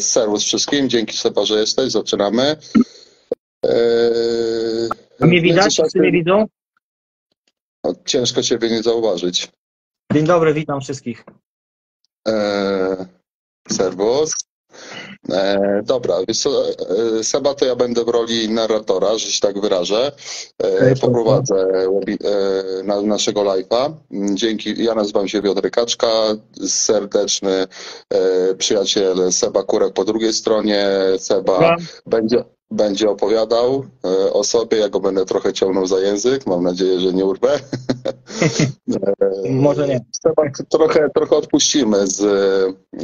serwus wszystkim, dzięki Seba, że jesteś, zaczynamy. E, A mnie widać? Czy mnie widzą? no, ciężko Ciebie nie zauważyć. Dzień dobry, witam wszystkich. E, serwus. E, dobra, e, Seba to ja będę w roli narratora, że się tak wyrażę. E, poprowadzę e, na, naszego live'a. Dzięki, ja nazywam się Piotr Kaczka, serdeczny e, przyjaciel Seba Kurek po drugiej stronie. Seba będzie, będzie opowiadał e, o sobie, ja go będę trochę ciągnął za język, mam nadzieję, że nie urwę. E, Może nie. Temat trochę, trochę odpuścimy z,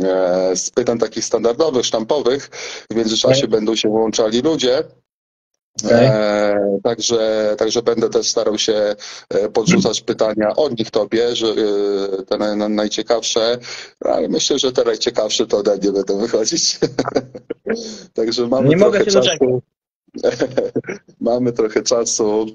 e, z pytań takich standardowych, sztampowych. W międzyczasie będą się włączali ludzie. Okej. E, także, także będę też starał się e, podrzucać pytania od nich tobie, że e, te naj, naj- najciekawsze, ale myślę, że te najciekawsze to ode mnie będą wychodzić. także mamy Nie mogę trochę się czasu. Mamy trochę czasu.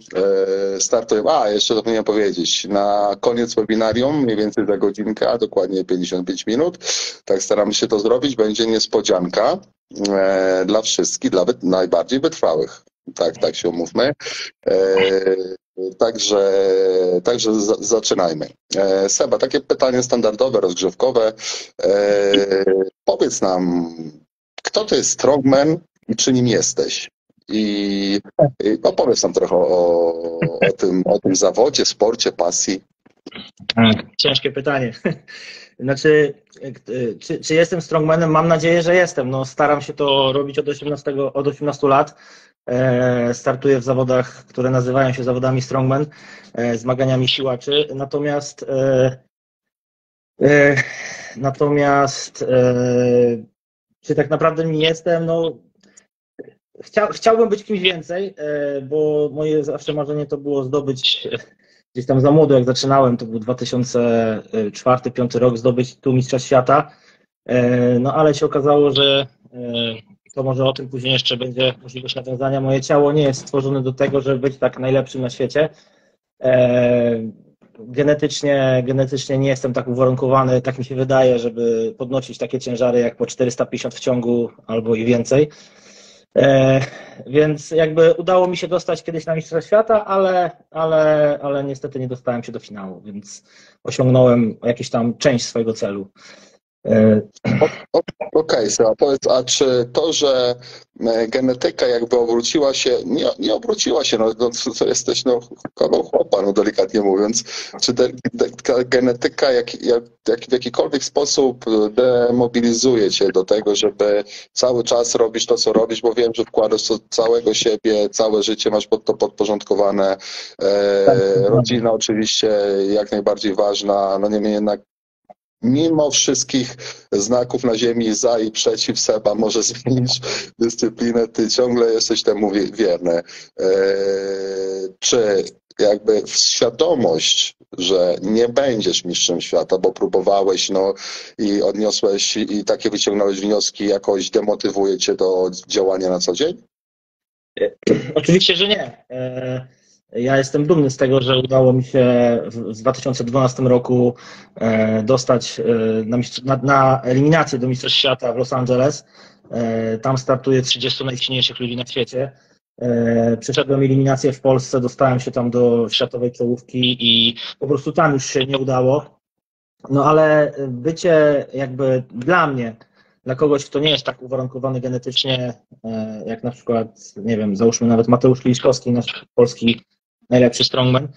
E, startujemy. A, jeszcze zapomniałem powiedzieć. Na koniec webinarium, mniej więcej za godzinkę, a dokładnie 55 minut, tak staramy się to zrobić, będzie niespodzianka dla wszystkich, dla najbardziej wytrwałych. Tak, tak się umówmy. E, Także, także za, zaczynajmy. E, Seba, takie pytanie standardowe, rozgrzewkowe. E, powiedz nam, kto to jest Strongman i czy nim jesteś? I, i opowiedz nam trochę o, o, tym, o tym zawodzie, sporcie, pasji. Ciężkie pytanie. Znaczy, czy, czy jestem strongmanem? Mam nadzieję, że jestem. No, staram się to robić od 18, od 18 lat. E, startuję w zawodach, które nazywają się zawodami strongman, e, zmaganiami siłaczy. Natomiast e, natomiast czy tak naprawdę nie jestem? No, Chcia, chciałbym być kimś więcej, bo moje zawsze marzenie to było zdobyć gdzieś tam za młodo, jak zaczynałem, to był 2004-2005 rok, zdobyć tu Mistrza Świata. No ale się okazało, że to może o tym później jeszcze będzie możliwość nawiązania. Moje ciało nie jest stworzone do tego, żeby być tak najlepszym na świecie. E, Genetycznie, genetycznie nie jestem tak uwarunkowany, tak mi się wydaje, żeby podnosić takie ciężary jak po 450 w ciągu albo i więcej. E, więc jakby udało mi się dostać kiedyś na Mistrza Świata, ale, ale, ale niestety nie dostałem się do finału, więc osiągnąłem jakąś tam część swojego celu. E, Okej, Seba, powiedz, a czy to, że e, genetyka jakby obróciła się, nie, nie obróciła się, no, no to, to jesteś no, kawał chłopa, no delikatnie mówiąc, czy te, ta genetyka jak, jak, jak w jakikolwiek sposób demobilizuje cię do tego, żeby cały czas robić to, co robisz, bo wiem, że wkładasz to całego siebie, całe życie masz pod to podporządkowane, e, Tak, rodzina oczywiście jak najbardziej ważna, no niemniej jednak mimo wszystkich znaków na ziemi za i przeciw Seba może zmienić dyscyplinę, ty ciągle jesteś temu wie- wierny. Eee, czy jakby świadomość, że nie będziesz mistrzem świata, bo próbowałeś no, i odniosłeś i takie wyciągnąłeś wnioski, jakoś demotywuje cię do działania na co dzień? Oczywiście, że nie. Ja jestem dumny z tego, że udało mi się w w 2012 roku e, dostać e, na, na, na eliminację do Mistrzostw Świata w Los Angeles. E, Tam startuje 30 najsilniejszych ludzi na świecie. Przeszedłem eliminację w Polsce, dostałem się tam do światowej czołówki i po prostu tam już się nie udało. No ale bycie jakby dla mnie, dla kogoś, kto nie jest tak uwarunkowany genetycznie, jak na przykład, nie wiem, załóżmy nawet Mateusz Liszkowski, nasz polski najlepszy strongman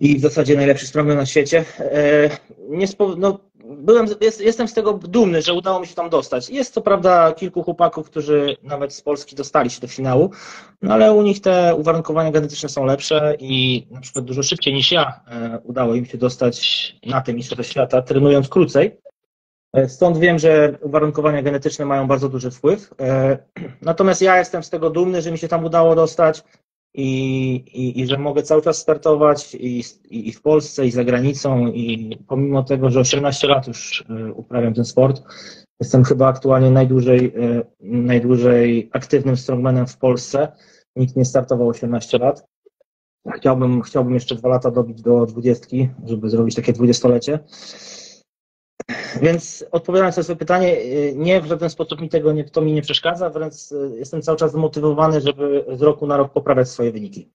i w zasadzie najlepszy strongman na świecie. E, Nie spo, no, byłem, jest, jestem z tego dumny, że udało mi się tam dostać. Jest co prawda kilku chłopaków, którzy nawet z Polski dostali się do finału, no ale u nich te uwarunkowania genetyczne są lepsze i na przykład dużo szybciej niż ja e, udało im się dostać na te Mistrzostwa Świata, trenując krócej. E, Stąd wiem, że uwarunkowania genetyczne mają bardzo duży wpływ. Natomiast ja jestem z tego dumny, że mi się tam udało dostać i, i, i że mogę cały czas startować i, i, w Polsce, i za granicą. I pomimo tego, że 18 lat już e, uprawiam ten sport, jestem chyba aktualnie najdłużej, e, najdłużej aktywnym strongmanem w Polsce. Nikt nie startował 18 lat. Chciałbym, chciałbym jeszcze dwa lata dobić do 20, żeby zrobić takie dwudziestolecie. Więc odpowiadając na swoje pytanie, nie w żaden sposób mi tego nie, to mi nie przeszkadza, wręcz jestem cały czas zmotywowany, żeby z roku na rok poprawiać swoje wyniki.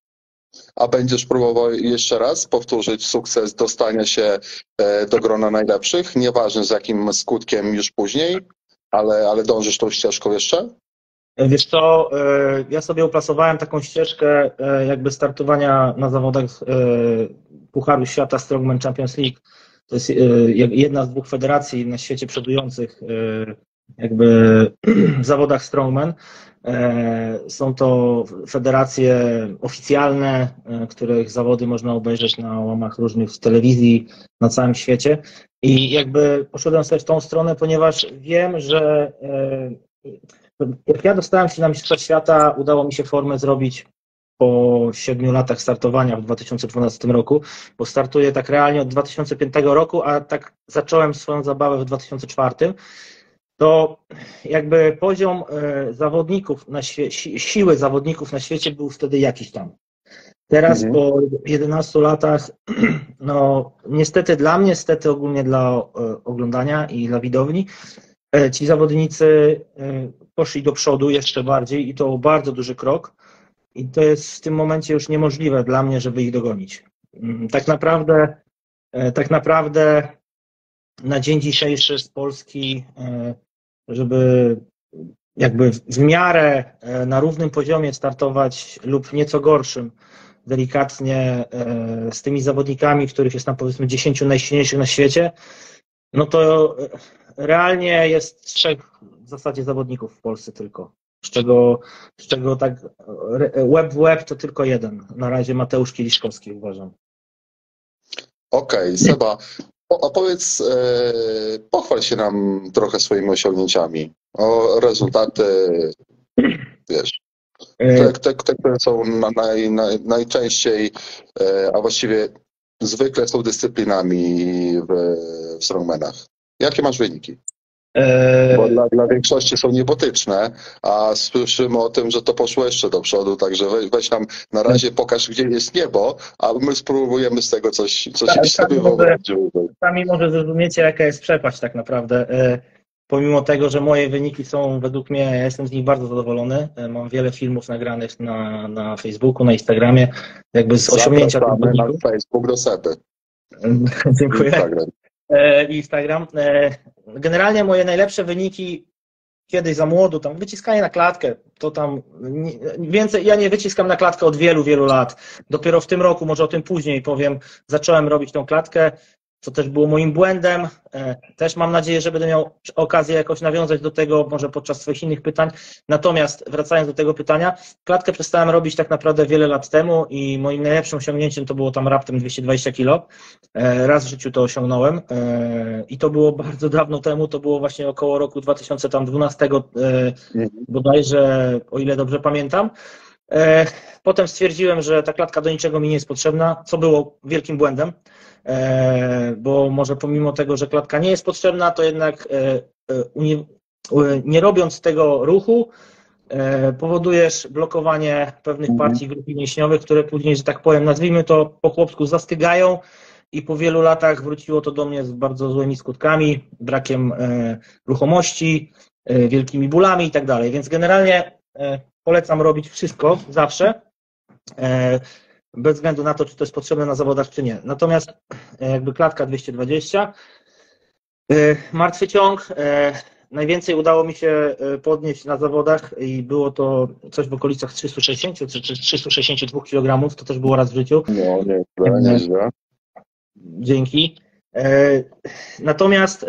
A będziesz próbował jeszcze raz powtórzyć sukces dostania się e, do grona najlepszych, nieważne z jakim skutkiem już później, ale, ale dążysz tą ścieżką jeszcze? Wiesz co, e, ja sobie uplasowałem taką ścieżkę e, jakby startowania na zawodach Pucharu Świata Strongman Champions League. To jest jedna z dwóch federacji na świecie przodujących jakby w zawodach Strongman. E, są to federacje oficjalne, e, których zawody można obejrzeć na łamach różnych telewizji na całym świecie. I jakby poszedłem sobie w tą stronę, ponieważ wiem, że e, jak ja dostałem się na Mistrzostwa Świata, udało mi się formę zrobić po siedmiu latach startowania w 2012 roku, bo startuję tak realnie od 2005 roku, a tak zacząłem swoją zabawę w 2004 to jakby poziom e, zawodników, na siły zawodników na świecie był wtedy jakiś tam. Teraz mhm. po 11 latach, no niestety dla mnie, niestety ogólnie dla e, oglądania i dla widowni, e, ci zawodnicy poszli do przodu jeszcze bardziej i to bardzo duży krok. I to jest w tym momencie już niemożliwe dla mnie, żeby ich dogonić. Mm, tak naprawdę, tak naprawdę na dzień dzisiejszy z Polski żeby jakby w miarę e, na równym poziomie startować lub nieco gorszym, delikatnie e, z tymi zawodnikami, których jest tam powiedzmy 10 najsilniejszych na świecie, no to e, realnie jest trzech w zasadzie zawodników w Polsce tylko. Z czego, z czego tak web w web to tylko jeden. Na razie Mateusz Kieliszkowski uważam. Okej, okay, Seba, opowiedz, e, pochwal się nam trochę swoimi osiągnięciami, o rezultaty, wiesz, e, te, te, te które są naj, naj, najczęściej, e, a właściwie zwykle są dyscyplinami w, w strongmanach. Jakie masz wyniki? Eee, Bo dla, dla większości są niebotyczne, a słyszymy o tym, że to poszło jeszcze do przodu, także weź, weź nam na razie pokaż, gdzie jest niebo, a my spróbujemy z tego coś, coś tak, sobie wyobrazić. Sami może zrozumiecie, jaka jest przepaść tak naprawdę. E, pomimo tego, że moje wyniki są według mnie, ja jestem z nich bardzo zadowolony. E, mam wiele filmów nagranych na, na Facebooku, na Instagramie, jakby z osiągnięcia tych wyników. na Facebook do Seby. Dziękuję. Instagram. E, Instagram. Generalnie moje najlepsze wyniki kiedyś za młodu, tam wyciskanie na klatkę, to tam więcej, ja nie wyciskam na klatkę od wielu, wielu lat. Dopiero w tym roku, może o tym później powiem, zacząłem robić tą klatkę co też było moim błędem. E, też mam nadzieję, że będę miał okazję jakoś nawiązać do tego, może podczas swoich innych pytań. Natomiast wracając do tego pytania, klatkę przestałem robić tak naprawdę wiele lat temu i moim najlepszym osiągnięciem to było tam raptem 220 kilo. E, raz w życiu to osiągnąłem e, i to było bardzo dawno temu, to było właśnie około roku 2012 bodajże, o ile dobrze pamiętam. Potem stwierdziłem, że ta klatka do niczego mi nie jest potrzebna, co było wielkim błędem. E, bo może pomimo tego, że klatka nie jest potrzebna, to jednak e, e, nie robiąc tego ruchu, powodujesz blokowanie pewnych mhm. partii grupy mięśniowych, które później, że tak powiem, nazwijmy to po chłopsku zastygają i po wielu latach wróciło to do mnie z bardzo złymi skutkami, brakiem ruchomości, wielkimi bólami i tak dalej. Więc generalnie polecam robić wszystko zawsze, bez względu na to, czy to jest potrzebne na zawodach, czy nie. Natomiast e, jakby klatka 220, e, martwy ciąg, e, najwięcej udało mi się podnieść na zawodach i było to coś w okolicach 360 czy 362 kg, to też było raz w życiu. No, nie, nie, nie. Dzięki. Natomiast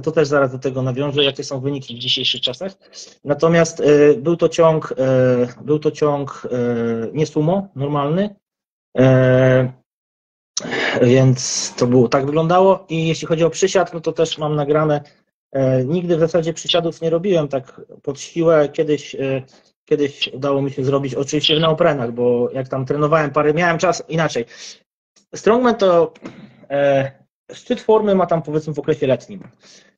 a to też zaraz do tego nawiążę, jakie są wyniki w dzisiejszych czasach. Natomiast e, był to ciąg, e, był to ciąg e, nie sumo, normalny, więc to było, tak wyglądało i jeśli chodzi o przysiad, no to też mam nagrane, nigdy w zasadzie przysiadów nie robiłem tak pod siłę, kiedyś Kiedyś udało mi się zrobić, oczywiście w neoprenach, bo jak tam trenowałem parę, miałem czas inaczej. Strongman to szczyt formy ma tam powiedzmy w okresie letnim.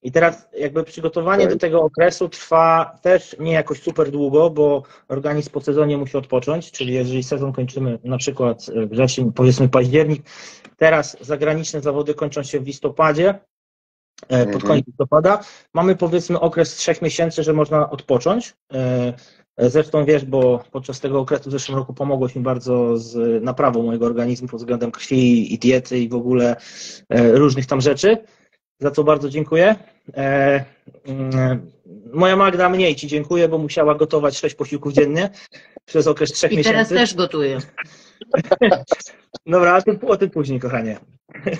I teraz jakby przygotowanie do tego okresu trwa też nie jakoś super długo, bo organizm po sezonie musi odpocząć, czyli jeżeli sezon kończymy na przykład wrzesień, powiedzmy październik, teraz zagraniczne zawody kończą się w listopadzie, e, pod Mhm. koniec listopada. Mamy powiedzmy okres trzech miesięcy, że można odpocząć. E, Zresztą wiesz, bo podczas tego okresu w zeszłym roku pomogłeś mi bardzo z naprawą mojego organizmu pod względem krwi i diety i w ogóle e, różnych tam rzeczy, za co bardzo dziękuję. E, mm, Moja Magda mniej Ci dziękuję, bo musiała gotować sześć posiłków dziennie przez okres trzech I teraz miesięcy. też gotuję. Dobra, ale o tym później, kochanie.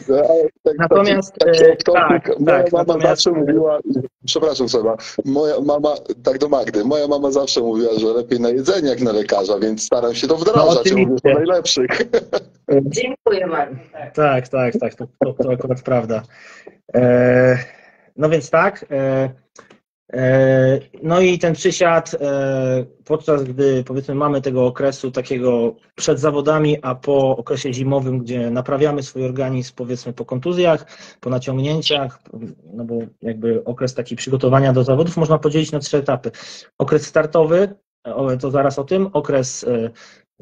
No, ale tak- Natomiast, tak, e, tak, tak, tak, moja tak, mama natomiast- zawsze mówiła, przepraszam Seba, moja mama, tak do Magdy, moja mama zawsze mówiła, że lepiej na jedzenie jak na lekarza, więc staram się to wdrażać, No, oczywiście. również do najlepszych. Dziękuję bardzo. Tak, tak, tak, to, to, to akurat prawda. E, no więc tak. E, no i ten przysiad, e, podczas gdy powiedzmy mamy tego okresu takiego przed zawodami, a po okresie zimowym, gdzie naprawiamy swój organizm powiedzmy po kontuzjach, po naciągnięciach, no bo jakby okres taki przygotowania do zawodów można podzielić na trzy etapy. Okres startowy, to zaraz o tym, okres e,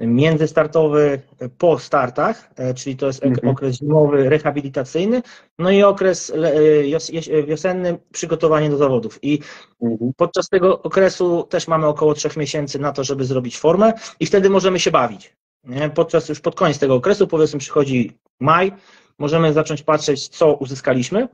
międzystartowy po startach, e, czyli to jest Mhm. okres zimowy, rehabilitacyjny, no i okres e, wiosenny, przygotowanie do zawodów. I Mhm. podczas tego okresu też mamy około trzech miesięcy na to, żeby zrobić formę i wtedy możemy się bawić. Podczas już pod koniec tego okresu, powiedzmy przychodzi maj, możemy zacząć patrzeć, co uzyskaliśmy.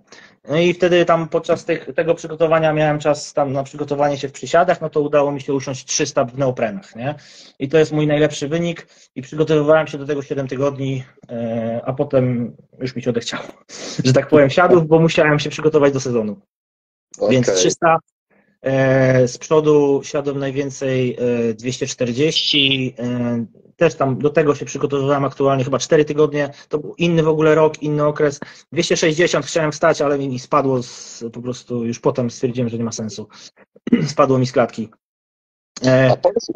No i wtedy tam podczas tych, tego przygotowania miałem czas tam na przygotowanie się w przysiadach, no to udało mi się usiąść 300 w neoprenach, nie? I to jest mój najlepszy wynik i przygotowywałem się do tego 7 tygodni, e, a potem już mi się odechciało, że tak powiem, siadów, bo musiałem się przygotować do sezonu. Więc Okej. 300 e, z przodu siadłem najwięcej e, 240. e, Też tam do tego się przygotowywałem aktualnie chyba 4 tygodnie. To był inny w ogóle rok, inny okres. 260 chciałem wstać, ale mi spadło z, po prostu już potem stwierdziłem, że nie ma sensu. Spadło mi z klatki. E, A powiedz,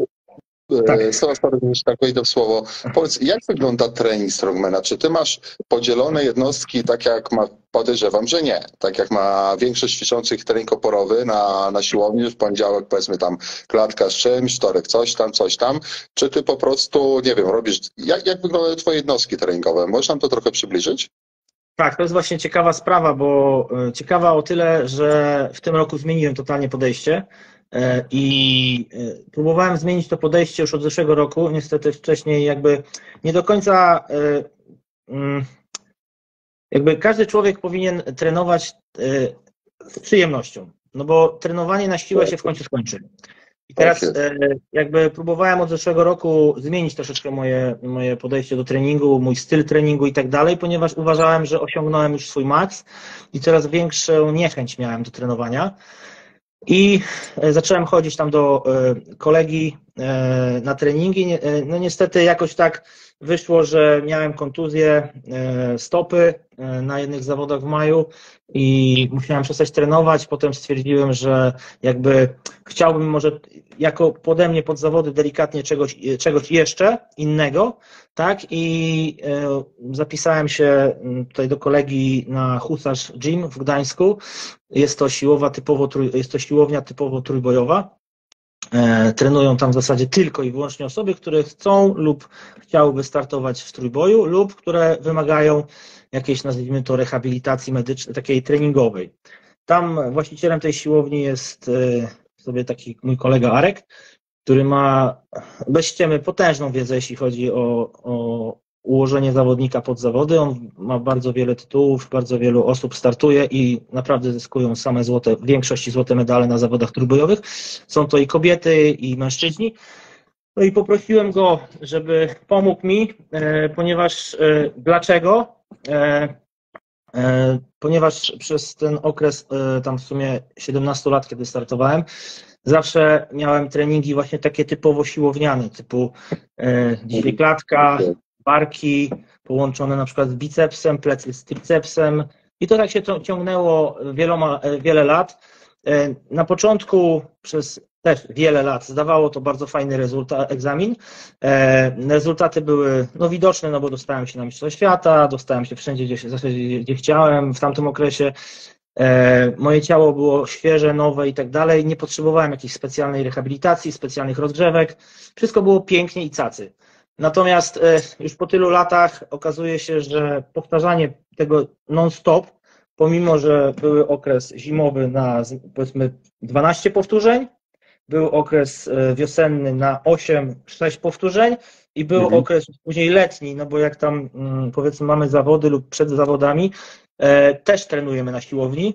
Tak. Seba, sorry, że tak wejdę w słowo. Powiedz, jak wygląda trening strongmana? Czy ty masz podzielone jednostki, tak jak ma, podejrzewam, że nie, tak jak ma większość ćwiczących trening oporowy na, na siłowni, w poniedziałek powiedzmy tam klatka z czymś, wtorek coś tam, coś tam, czy ty po prostu, nie wiem, robisz, jak, jak wyglądają twoje jednostki treningowe? Możesz nam to trochę przybliżyć? Tak, to jest właśnie ciekawa sprawa, bo e, ciekawa o tyle, że w tym roku zmieniłem totalnie podejście e, i e, próbowałem zmienić to podejście już od zeszłego roku. Niestety wcześniej jakby nie do końca e, mm, jakby każdy człowiek powinien trenować e, z przyjemnością, no bo trenowanie na siłę się w końcu skończy. I teraz Tak e, jakby próbowałem od zeszłego roku zmienić troszeczkę moje, moje podejście do treningu, mój styl treningu i tak dalej, ponieważ uważałem, że osiągnąłem już swój maks i coraz większą niechęć miałem do trenowania. I e, zacząłem chodzić tam do e, kolegi e, na treningi. No niestety jakoś tak wyszło, że miałem kontuzję e, stopy e, na jednych zawodach w maju i musiałem przestać trenować. Potem stwierdziłem, że jakby chciałbym może jako pode mnie pod zawody delikatnie czegoś, czegoś jeszcze innego, tak? I e, zapisałem się tutaj do kolegi na Husarz Gym w Gdańsku. Jest to siłowa typowo, jest to siłownia typowo trójbojowa. E, Trenują tam w zasadzie tylko i wyłącznie osoby, które chcą lub chciałyby startować w trójboju, lub które wymagają jakiejś, nazwijmy to, rehabilitacji medycznej, takiej treningowej. Tam właścicielem tej siłowni jest e, sobie taki mój kolega Arek, który ma bez ściemy potężną wiedzę, jeśli chodzi o, o ułożenie zawodnika pod zawody. On ma bardzo wiele tytułów, bardzo wielu osób startuje i naprawdę zyskują same złote, w większości złote medale na zawodach trójbojowych. Są to i kobiety, i mężczyźni. No i poprosiłem go, żeby pomógł mi, e, ponieważ e, dlaczego? E, ponieważ przez ten okres, tam w sumie 17 lat, kiedy startowałem, zawsze miałem treningi właśnie takie typowo siłowniane, typu dzisiaj klatka, barki połączone na przykład z bicepsem, plecy z tricepsem i to tak się ciągnęło wieloma, wiele lat. E, Na początku przez też wiele lat zdawało to bardzo fajny rezultat, egzamin. E, Rezultaty były no, widoczne, no bo dostałem się na Mistrzostwa Świata, dostałem się wszędzie, gdzie, gdzie- gdzie chciałem w tamtym okresie. E, Moje ciało było świeże, nowe i tak dalej. Nie potrzebowałem jakiejś specjalnej rehabilitacji, specjalnych rozgrzewek. Wszystko było pięknie i cacy. Natomiast e, już po tylu latach okazuje się, że powtarzanie tego non-stop pomimo, że były okres zimowy na powiedzmy 12 powtórzeń, był okres e, wiosenny na 8-6 powtórzeń i był Mhm. okres później letni, no bo jak tam mm, powiedzmy mamy zawody lub przed zawodami, e, też trenujemy na siłowni.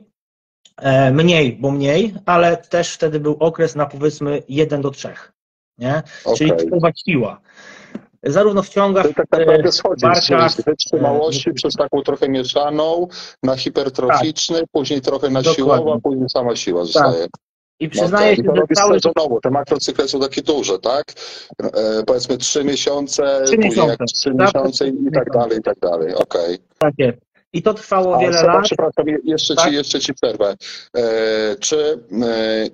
Mniej, bo mniej, ale też wtedy był okres na powiedzmy 1 do 3. Nie? Czyli Okej. typowa siła. Zarówno w ciągach, To tak e, naprawdę schodzi barkach, z wytrzymałości e, przez taką trochę mieszaną na hipertroficzny, później trochę na Dokładnie. siłową, a później sama siła zostaje. i No przyznaję tak. się, że cały sezonowo. Te makrocykle są takie duże, tak? E, powiedzmy trzy miesiące, później miesiące. jak trzy Zawsze miesiące i tak dalej, i tak dalej. Okej. takie. I to trwało A wiele Seba, lat. przepraszam, je- jeszcze Tak? ci, jeszcze ci przerwę. E, czy, e,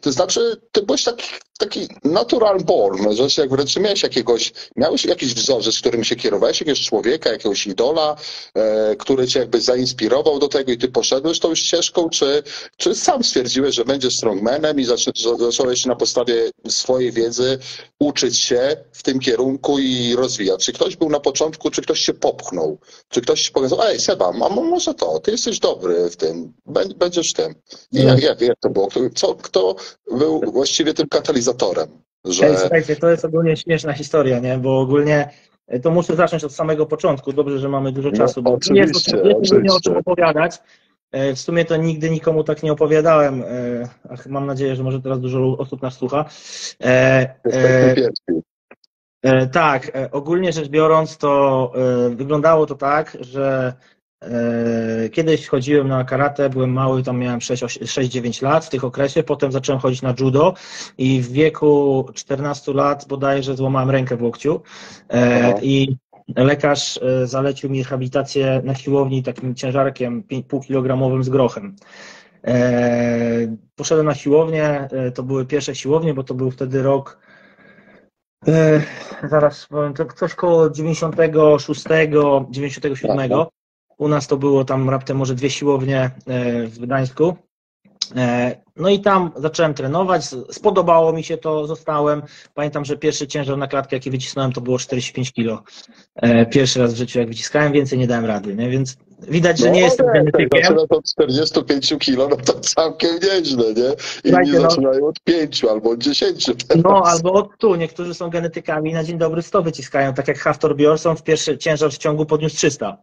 to znaczy, ty byłeś taki, taki natural born, że jak wręcz miałeś jakiegoś, miałeś jakiś wzorzec, którym się kierowałeś, jakiegoś człowieka, jakiegoś idola, e, który cię jakby zainspirował do tego i ty poszedłeś tą ścieżką, czy, czy sam stwierdziłeś, że będziesz strongmanem i zacząłeś na podstawie swojej wiedzy uczyć się w tym kierunku i rozwijać? Czy ktoś był na początku, czy ktoś się popchnął? Czy ktoś ci powiedział, ej Seba, a mo- może to, ty jesteś dobry w tym, bę- będziesz w tym. I Nie. jak, jak, jak to było? Kto, co, kto był właściwie tym katalizatorem? Ej, Że... słuchajcie, to jest ogólnie śmieszna historia, nie? Bo ogólnie e, to muszę zacząć od samego początku. Dobrze, że mamy dużo No, czasu, bo oczywiście, jest, o czym opowiadać. E, W sumie to nigdy nikomu tak nie opowiadałem. e, Ach, mam nadzieję, że może teraz dużo osób nas słucha. E, e. E, Tak, ogólnie rzecz biorąc, to wyglądało to tak, że kiedyś chodziłem na karate, byłem mały, tam miałem 6 oś- 6-9 lat w tych okresie, potem zacząłem chodzić na judo i w wieku 14 lat bodajże złamałem rękę w łokciu e, Aha. i lekarz e, zalecił mi rehabilitację na siłowni takim ciężarkiem 5,5 kilogramowym z grochem. E, Poszedłem na siłownię, e, to były pierwsze siłownie, bo to był wtedy rok E, zaraz powiem, to coś koło 96, 97. U nas to było tam raptem może dwie siłownie e, w Gdańsku. E, No i tam zacząłem trenować, spodobało mi się to, zostałem. Pamiętam, że pierwszy ciężar na klatkę, jaki wycisnąłem, to było 45 kilo. E, Pierwszy raz w życiu, jak wyciskałem, więcej nie dałem rady, nie? więc widać, że nie jestem tak, jak genetykiem. zaczyna to od 45 kilo, no to całkiem nieźle, nie? Inni Słuchajcie, no. zaczynają od 5 albo od 10 teraz. No, albo od tu. Niektórzy są genetykami i na dzień dobry 100 wyciskają, tak jak Haftor Bjornsson w pierwszy ciężar w ciągu podniósł 300.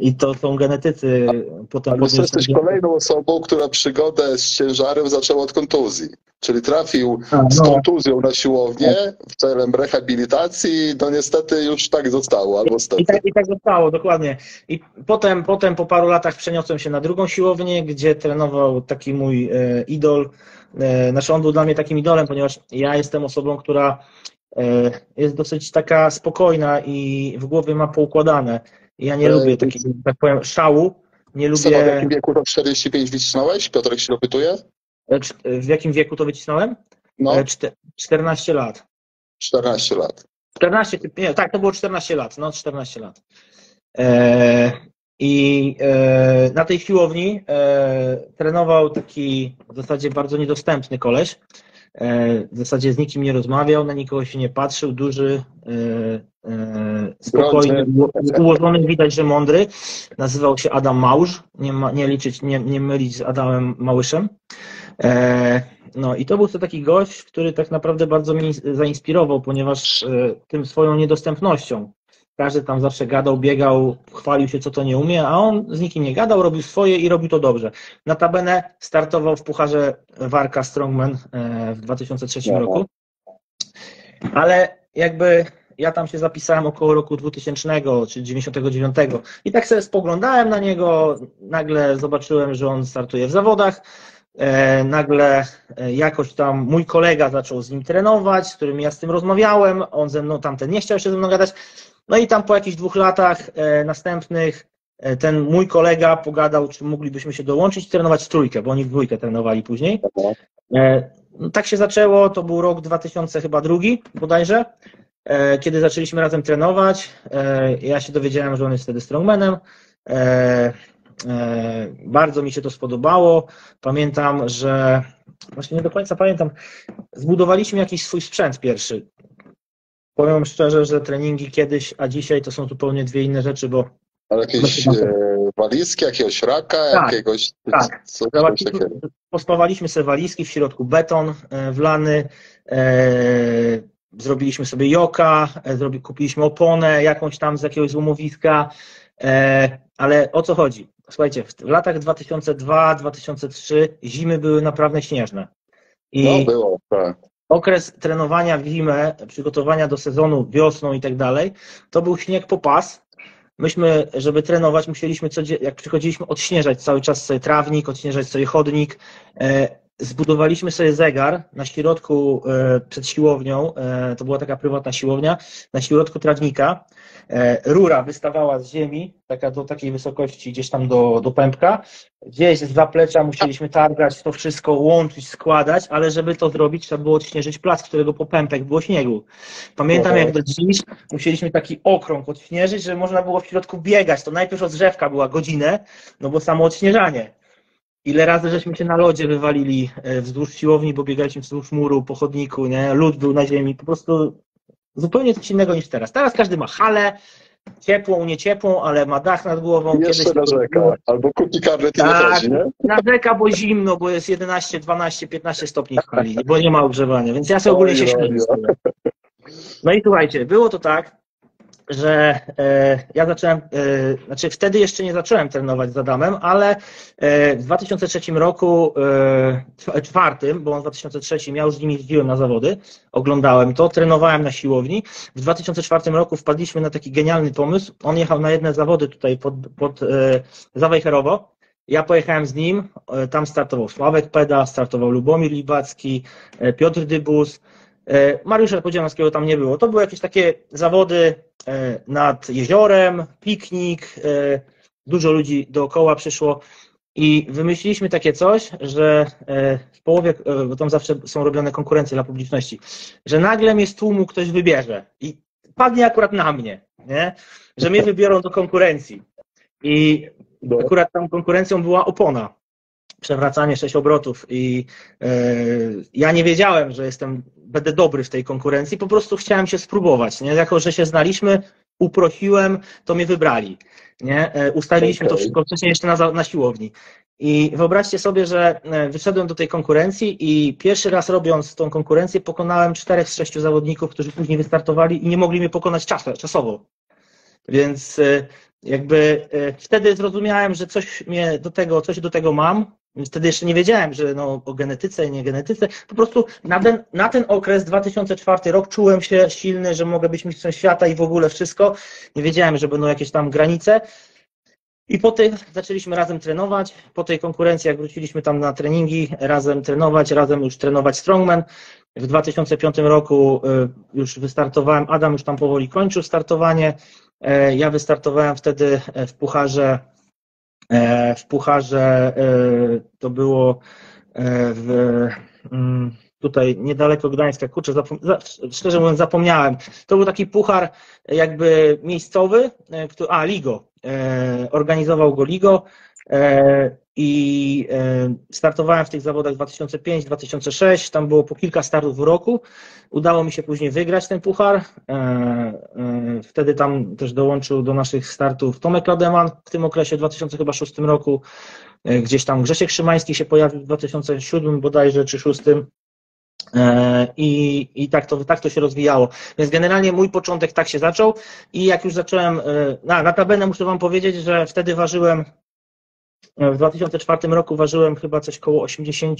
I to są genetycy. Potem Albo podniósł- jesteś kolejną osobą, która przygodę z ciężarem zaczęła od kontuzji. Czyli trafił A, z no. kontuzją na siłownię w celem rehabilitacji, no niestety już tak zostało, albo I tak, I tak zostało, dokładnie. I potem, potem po paru latach przeniosłem się na drugą siłownię, gdzie trenował taki mój e, idol. E, znaczy on był dla mnie takim idolem, ponieważ ja jestem osobą, która jest dosyć taka spokojna i w głowie ma poukładane. Ja nie E, lubię takiego, tak powiem, szału. Nie Seba, w lubię. jakim wieku to 45 wycisnąłeś? Piotrek się dopytuje? E, W jakim wieku to wycisnąłem? No, E, czte- 14 lat. 14 lat. 14, ty- nie, tak, to było 14 lat, no 14 lat. E, I e, na tej siłowni e, trenował taki w zasadzie bardzo niedostępny koleś. E, w zasadzie z nikim nie rozmawiał, na nikogo się nie patrzył, duży, e, e, spokojny, ułożony, widać, że mądry. Nazywał się Adam Małż, nie, ma, nie liczyć, nie, nie mylić z Adamem Małyszem. No i to był to taki gość, który tak naprawdę bardzo mnie zainspirował, ponieważ tym swoją niedostępnością. Każdy tam zawsze gadał, biegał, chwalił się, co to nie umie, a on z nikim nie gadał, robił swoje i robił to dobrze. Notabene startował w Pucharze Warka Strongman e, w 2003 Aha. roku, ale jakby ja tam się zapisałem około roku 2000 czy 99 i tak sobie spoglądałem na niego, nagle zobaczyłem, że on startuje w zawodach, E, nagle e, jakoś tam mój kolega zaczął z nim trenować, z którym ja z tym rozmawiałem, on ze mną, tamten nie chciał się ze mną gadać, no i tam po jakichś dwóch latach e, następnych e, ten mój kolega pogadał, czy moglibyśmy się dołączyć trenować trójkę, bo oni w dwójkę trenowali później. E, no, tak się zaczęło, to był rok 2000 chyba drugi bodajże, kiedy zaczęliśmy razem trenować. Ja się dowiedziałem, że on jest wtedy strongmanem. Bardzo mi się to spodobało. Pamiętam, że właśnie nie do końca pamiętam, zbudowaliśmy jakiś swój sprzęt pierwszy. Powiem szczerze, że treningi kiedyś, a dzisiaj to są zupełnie dwie inne rzeczy, bo Ale jakieś e, walizki, jakiegoś raka, Tak, jakiegoś... tak. Co, pospawaliśmy sobie walizki, w środku beton e, wlany, e, zrobiliśmy sobie joka, e, zrobi, kupiliśmy oponę jakąś tam z jakiegoś złomowiska, e, ale o co chodzi? Słuchajcie, w, w latach 2002-2003 zimy były naprawdę śnieżne. I No było, tak. Okres trenowania w zimę, przygotowania do sezonu wiosną i tak dalej, to był śnieg po pas. Myśmy, żeby trenować, musieliśmy, jak przychodziliśmy, odśnieżać cały czas sobie trawnik, odśnieżać sobie chodnik. E, Zbudowaliśmy sobie zegar na środku e, przed siłownią, e, to była taka prywatna siłownia, na środku trawnika. E, Rura wystawała z ziemi, taka do takiej wysokości, gdzieś tam do, do pępka. Gdzieś z zaplecza musieliśmy targać to wszystko, łączyć, składać, ale żeby to zrobić, trzeba było odśnieżyć plac, którego po pępek było śniegu. Pamiętam Mhm. jak do dziś musieliśmy taki okrąg odśnieżyć, żeby można było w środku biegać. To najpierw rozgrzewka była godzinę, no bo samo odśnieżanie. Ile razy żeśmy się na lodzie wywalili e, wzdłuż siłowni, bo biegaliśmy wzdłuż muru, po chodniku, nie? Lód był na ziemi, po prostu zupełnie coś innego niż teraz. Teraz każdy ma halę, ciepłą, nie ciepłą, ale ma dach nad głową. Jeszcze to było- narzeka. Albo kupi karnet i nie Tak, chodzi, nie? narzeka, bo zimno, bo jest 11, 12, 15 stopni w hali, bo nie ma ogrzewania, więc ja sobie ogólnie się śmieję. No i słuchajcie, było to tak, że e, ja zacząłem, e, znaczy wtedy jeszcze nie zacząłem trenować z Adamem, ale e, w 2003 roku, czw- czwartym, bo on w 2003 ja już z nim jeździłem na zawody, oglądałem to, trenowałem na siłowni. W 2004 roku wpadliśmy na taki genialny pomysł. On jechał na jedne zawody tutaj pod, pod Zawejherowo. Ja pojechałem z nim, tam startował Sławek Peda, startował Lubomir Libacki, Piotr Dybus, Mariusza Podziemskiego tam nie było. To były jakieś takie zawody e, nad jeziorem, piknik, e, dużo ludzi dookoła przyszło i wymyśliliśmy takie coś, że e, w połowie, e, bo tam zawsze są robione konkurencje dla publiczności, że nagle mnie z tłumu ktoś wybierze i padnie akurat na mnie, nie? że mnie wybiorą do konkurencji. I akurat tam konkurencją była opona. Przewracanie sześć obrotów i e, ja nie wiedziałem, że jestem, będę dobry w tej konkurencji, po prostu chciałem się spróbować. Nie? Jako, że się znaliśmy, uprosiłem, to mnie wybrali. Nie? E, ustaliliśmy to Okej. wszystko wcześniej jeszcze na, na siłowni. I wyobraźcie sobie, że e, wyszedłem do tej konkurencji i pierwszy raz robiąc tą konkurencję pokonałem czterech z sześciu zawodników, którzy później wystartowali i nie mogli mnie pokonać czas, czasowo. Więc jakby wtedy zrozumiałem, że coś mnie do tego, coś do tego mam. Wtedy jeszcze nie wiedziałem, że no, o genetyce, nie genetyce. Po prostu na ten, na ten okres 2004 rok czułem się silny, że mogę być mistrzem świata i w ogóle wszystko. Nie wiedziałem, że będą jakieś tam granice. I po tej zaczęliśmy razem trenować. Po tej konkurencji, jak wróciliśmy tam na treningi, razem trenować, razem już trenować strongman. W 2005 roku y, już wystartowałem. Adam już tam powoli kończył startowanie. E, Ja wystartowałem wtedy w pucharze. E, W pucharze e, to było e, w, mm, tutaj niedaleko Gdańska. Kurczę, zapom- za- szczerze mówiąc, zapomniałem. To był taki puchar jakby miejscowy, a Ligo. Organizował go Ligo. I e, startowałem w tych zawodach 2005-2006. Tam było po kilka startów w roku. Udało mi się później wygrać ten puchar. E, e, Wtedy tam też dołączył do naszych startów Tomek Lademan w tym okresie, w 2006 roku. Gdzieś tam Grzesiek Szymański się pojawił w 2007 bodajże, czy 2006. E, I, i tak, to, tak to się rozwijało. Więc generalnie mój początek tak się zaczął i jak już zacząłem, na, notabene muszę Wam powiedzieć, że wtedy ważyłem, w 2004 roku ważyłem chyba coś koło 80,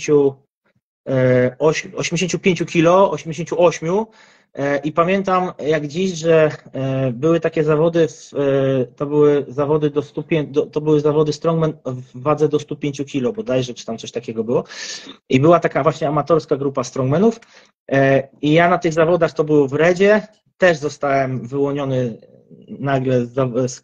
e, oś- 85 kilo, 88 e, i pamiętam jak dziś, że e, były takie zawody, e, to były zawody do 105, do, to były zawody strongman w wadze do 105 kilo bodajże, czy tam coś takiego było. I była taka właśnie amatorska grupa strongmanów. E, I ja na tych zawodach to było w Redzie. Też zostałem wyłoniony nagle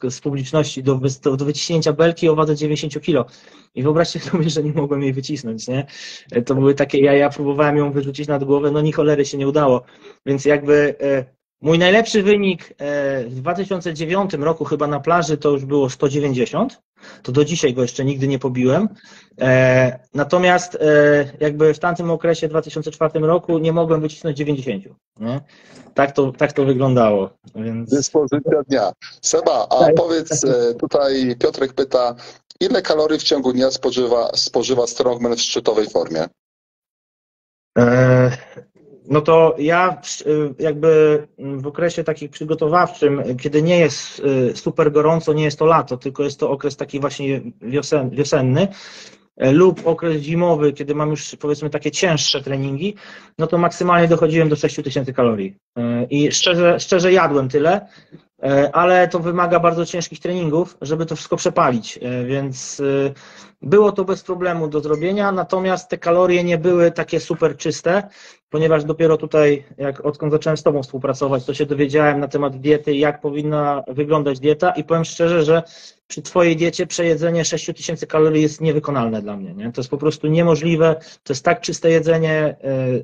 z, publiczności do, do, wyciśnięcia belki o wadze 90 kg. I wyobraźcie sobie, że nie mogłem jej wycisnąć, nie? E, To były takie, ja, próbowałem ją wyrzucić nad głowę, no ni cholery się nie udało. Więc jakby e, Mój najlepszy wynik e, w 2009 roku chyba na plaży to już było 190. To do dzisiaj go jeszcze nigdy nie pobiłem. Natomiast e, jakby w tamtym okresie 2004 roku nie mogłem wycisnąć 90. Nie? Tak, to, tak to wyglądało. Więc... Dyspozycja dnia. Seba, a Tak. powiedz, e, tutaj Piotrek pyta, ile kalorii w ciągu dnia spożywa, spożywa strongman w szczytowej formie? E, No to ja jakby w okresie takim przygotowawczym, kiedy nie jest super gorąco, nie jest to lato, tylko jest to okres taki właśnie wiosen, wiosenny lub okres zimowy, kiedy mam już powiedzmy takie cięższe treningi, no to maksymalnie dochodziłem do 6000 kalorii. E, I szczerze, szczerze jadłem tyle, e, ale to wymaga bardzo ciężkich treningów, żeby to wszystko przepalić, e, więc y, było to bez problemu do zrobienia, natomiast te kalorie nie były takie super czyste, ponieważ dopiero tutaj, jak odkąd zacząłem z Tobą współpracować, to się dowiedziałem na temat diety, jak powinna wyglądać dieta i powiem szczerze, że przy Twojej diecie przejedzenie 6000 kalorii jest niewykonalne dla mnie. Nie? To jest po prostu niemożliwe, to jest tak czyste jedzenie, e,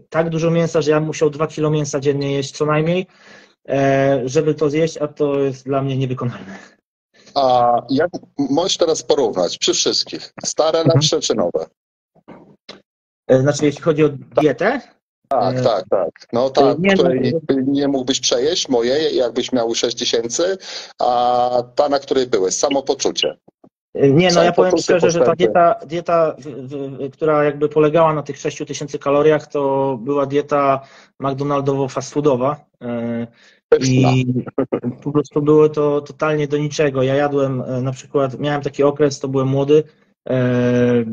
tak dużo mięsa, że ja bym musiał 2 kilo mięsa dziennie jeść co najmniej, e, żeby to zjeść, a to jest dla mnie niewykonalne. A jak możesz teraz porównać przy wszystkich? Stare, Mhm. lepsze czy nowe? E, Znaczy, jeśli chodzi o dietę, Tak, E, tak, tak. No ta, nie, no, której nie mógłbyś przejeść, mojej, jakbyś miał 6 tysięcy, a ta, na której byłeś, samopoczucie. Nie, no ja powiem szczerze, że ta postępy. dieta, dieta w, w, która jakby polegała na tych 6000 kaloriach, to była dieta McDonaldowo-fast foodowa. E, I po prostu było to totalnie do niczego. Ja jadłem e, na przykład, miałem taki okres, to byłem młody, e,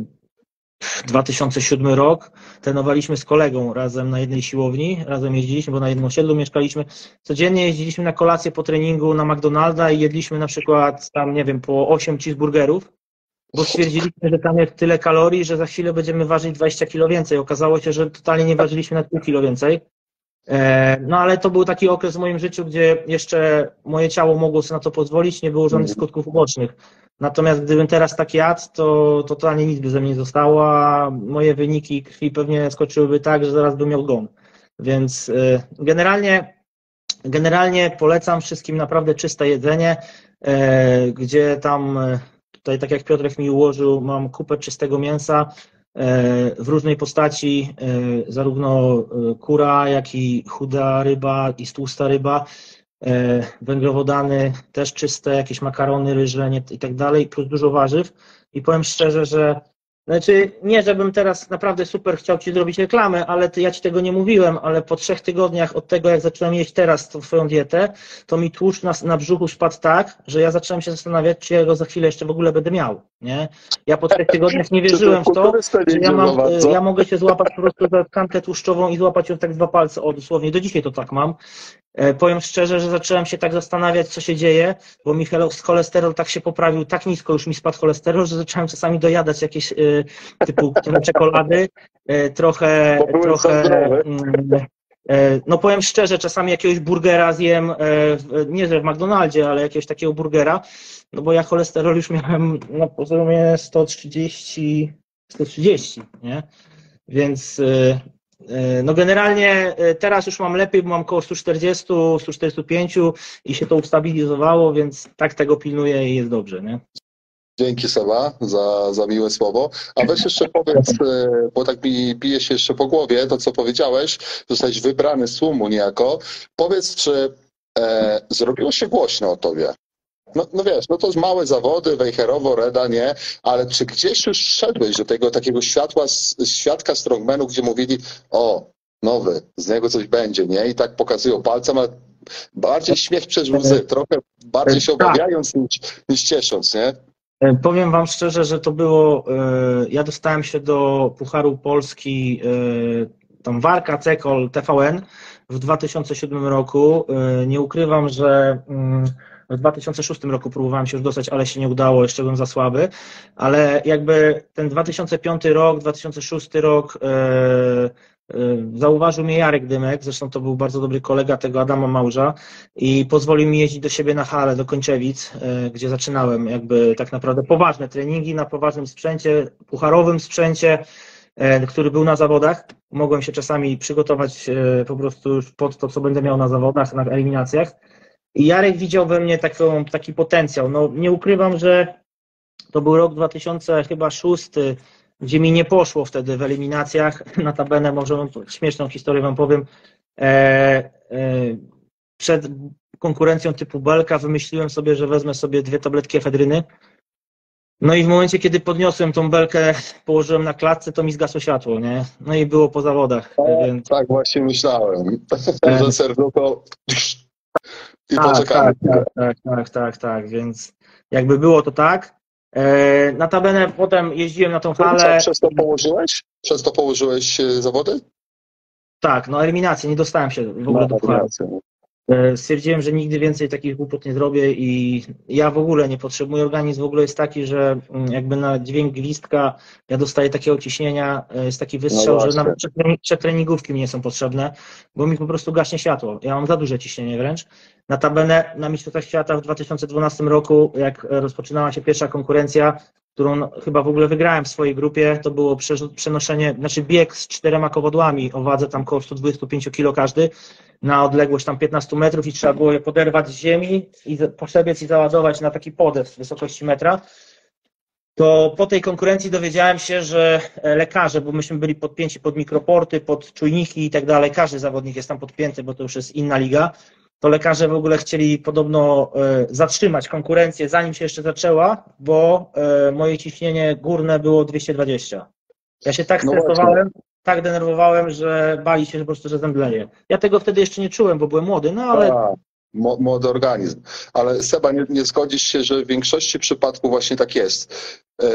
2007 rok, trenowaliśmy z kolegą razem na jednej siłowni, razem jeździliśmy, bo na jednym osiedlu mieszkaliśmy. Codziennie jeździliśmy na kolację po treningu na McDonalda i jedliśmy na przykład tam, nie wiem, po 8 cheeseburgerów, bo stwierdziliśmy, że tam jest tyle kalorii, że za chwilę będziemy ważyć 20 kilo więcej. Okazało się, że totalnie nie ważyliśmy na pół kilo więcej. E, No ale to był taki okres w moim życiu, gdzie jeszcze moje ciało mogło sobie na to pozwolić, nie było żadnych skutków ubocznych. Natomiast gdybym teraz tak jadł, to totalnie nic by ze mnie nie zostało, a moje wyniki krwi pewnie skoczyłyby tak, że zaraz bym miał gon. Więc e, generalnie, generalnie polecam wszystkim naprawdę czyste jedzenie, e, gdzie tam, tutaj tak jak Piotrek mi ułożył, mam kupę czystego mięsa, w różnej postaci, e, zarówno e, kura, jak i chuda ryba i tłusta ryba, e, węglowodany też czyste, jakieś makarony, ryże nie, i tak dalej, plus dużo warzyw. I powiem szczerze, że znaczy nie, żebym teraz naprawdę super chciał Ci zrobić reklamę, ale ty, ja Ci tego nie mówiłem, ale po trzech tygodniach od tego, jak zacząłem jeść teraz tą swoją dietę, to mi tłuszcz na, na brzuchu spadł tak, że ja zacząłem się zastanawiać, czy ja go za chwilę jeszcze w ogóle będę miał, nie? Ja po trzech tygodniach nie wierzyłem w to, że ja, mam, bardzo. ja mogę się złapać po prostu za tkankę tłuszczową i złapać ją tak dwa palce, o dosłownie, do dzisiaj to tak mam. E, Powiem szczerze, że zacząłem się tak zastanawiać, co się dzieje, bo mi chole- cholesterol tak się poprawił, tak nisko już mi spadł cholesterol, że zacząłem czasami dojadać jakieś e, typu czekolady, e, trochę, trochę mm, no powiem szczerze, czasami jakiegoś burgera zjem, nie że w McDonaldzie, ale jakiegoś takiego burgera, no bo ja cholesterol już miałem na poziomie 130, 130, nie? Więc no generalnie e, teraz już mam lepiej, bo mam około 140, 145 i się to ustabilizowało, więc tak tego pilnuję i jest dobrze, nie? Dzięki Seba za, za miłe słowo. A weź jeszcze powiedz, e, bo tak mi bije się jeszcze po głowie to, co powiedziałeś, zostałeś wybrany z tłumu niejako. Powiedz, czy e, zrobiło się głośno o tobie? No, no wiesz, no to jest małe zawody, Wejherowo, Reda, nie, ale czy gdzieś już szedłeś do tego takiego światła, świadka strongmanu, gdzie mówili, o, nowy, z niego coś będzie, nie? I tak pokazują palcem, ale bardziej śmiech przez łzy, trochę bardziej się Tak. obawiając niż, niż ciesząc, nie? E, Powiem Wam szczerze, że to było. e, Ja dostałem się do Pucharu Polski, e, tam Warka, Cekol, TVN w 2007 roku. Nie ukrywam, że mm, w 2006 roku próbowałem się już dostać, ale się nie udało, jeszcze byłem za słaby. Ale jakby ten 2005 rok, 2006 rok. e, e, Zauważył mnie Jarek Dymek, zresztą to był bardzo dobry kolega tego Adama Małża i pozwolił mi jeździć do siebie na halę, do Kończewic, e, gdzie zaczynałem jakby tak naprawdę poważne treningi na poważnym sprzęcie, pucharowym sprzęcie, który był na zawodach. mogłem się czasami przygotować po prostu pod to, co będę miał na zawodach, na eliminacjach. Jarek widział we mnie taką, taki potencjał. No, nie ukrywam, że to był rok 2006, gdzie mi nie poszło wtedy w eliminacjach. Notabene, może śmieszną historię wam powiem. E, e, przed konkurencją typu belka wymyśliłem sobie, że wezmę sobie dwie tabletki efedryny. No i w momencie, kiedy podniosłem tą belkę, położyłem na klatce, to mi zgasło światło, nie? No i było po zawodach, więc... Tak właśnie myślałem, że serducho i tak, poczekamy. tak, tak, tak, tak, tak, więc jakby było to tak. E, Notabene potem jeździłem na tą halę. przez to położyłeś? Przez to położyłeś e, zawody? Tak, no eliminację, nie dostałem się w ogóle do pucharu. E, Stwierdziłem, że nigdy więcej takich głupot nie zrobię i ja w ogóle nie potrzebuję. Organizm w ogóle jest taki, że mm, jakby na dźwięk gwizdka ja dostaję takiego ciśnienia, e, jest taki wystrzał, No że nawet przetrening- przetreningówki mi nie są potrzebne, bo mi po prostu gaśnie światło. Ja mam za duże ciśnienie wręcz. Notabene na Mistrzostwach Świata w 2012 roku, jak rozpoczynała się pierwsza konkurencja, którą chyba w ogóle wygrałem w swojej grupie, to było prze- przenoszenie, znaczy bieg z czterema kowadłami o wadze tam około 125 kg każdy na odległość tam 15 metrów i trzeba było je poderwać z ziemi i poszebiec i załadować na taki podest wysokości metra. To po tej konkurencji dowiedziałem się, że e, lekarze, bo myśmy byli podpięci pod mikroporty, pod czujniki i tak dalej, każdy zawodnik jest tam podpięty, bo to już jest inna liga, to lekarze w ogóle chcieli podobno e, zatrzymać konkurencję, zanim się jeszcze zaczęła, bo e, moje ciśnienie górne było 220. Ja się tak No stresowałem, tak denerwowałem, że bali się że po prostu, że zemdleję. Ja tego wtedy jeszcze nie czułem, bo byłem młody, no ale A, młody organizm. Ale Seba, nie, nie zgodzisz się, że w większości przypadków właśnie tak jest. E,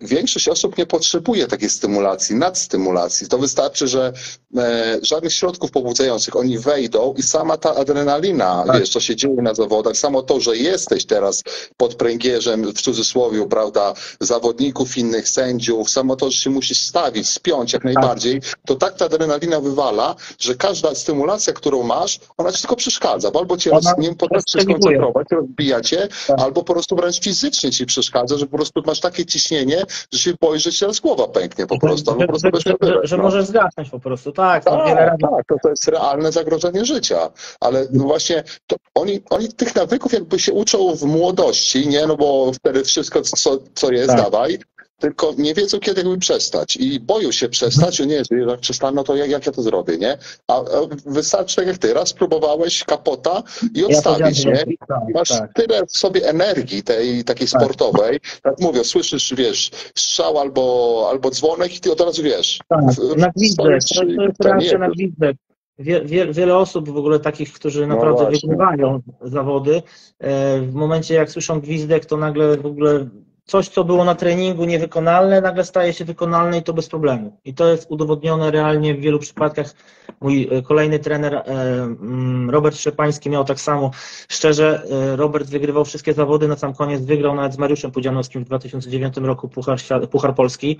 większość osób nie potrzebuje takiej stymulacji, nadstymulacji. To wystarczy, że e, żadnych środków pobudzających, oni wejdą i sama ta adrenalina, Tak. wiesz, co się dzieje na zawodach, samo to, że jesteś teraz pod pręgierzem, w cudzysłowie, prawda, zawodników, innych sędziów, samo to, że się musisz stawić, spiąć jak najbardziej, to tak ta adrenalina wywala, że każda stymulacja, którą masz, ona ci tylko przeszkadza, bo albo cię Ona roz, nie potrafisz skoncentrować, rozbija cię, Tak. albo po prostu wręcz fizycznie ci przeszkadza, że po prostu masz takie ciśnienie, że się boisz, że ci teraz głowa pęknie po prostu, albo po prostu że, że, że, że no. możesz zgasnąć po prostu, tak, Tak, tak, to, to jest realne zagrożenie życia. Ale no właśnie to oni, oni tych nawyków jakby się uczą w młodości, nie? No bo wtedy wszystko, co, co jest, Tak. dawaj. Tylko nie wiedzą, kiedy jakby przestać. I boją się przestać, nie, że jak przestanę, to jak, jak ja to zrobię, nie? A, a wystarczy tak jak ty, raz próbowałeś kapota i Ja odstawić, powiedziałem, nie? tak, Masz tak. tyle w sobie energii tej takiej Tak. sportowej, tak mówię, słyszysz, wiesz, strzał albo, albo dzwonek i ty od razu wiesz. Tak, na gwizdek, stoisz to, to jest reakcja na gwizdek. Wie, wie, wiele osób w ogóle takich, którzy naprawdę No wygrywają zawody, e, w momencie jak słyszą gwizdek, to nagle w ogóle coś, co było na treningu niewykonalne, nagle staje się wykonalne i to bez problemu. I to jest udowodnione realnie w wielu przypadkach. Mój e, kolejny trener, e, mm, Robert Szczepański, miał tak samo. Szczerze, e, Robert wygrywał wszystkie zawody, na sam koniec wygrał nawet z Mariuszem Pudzianowskim w 2009 roku Puchar, Świat, Puchar Polski.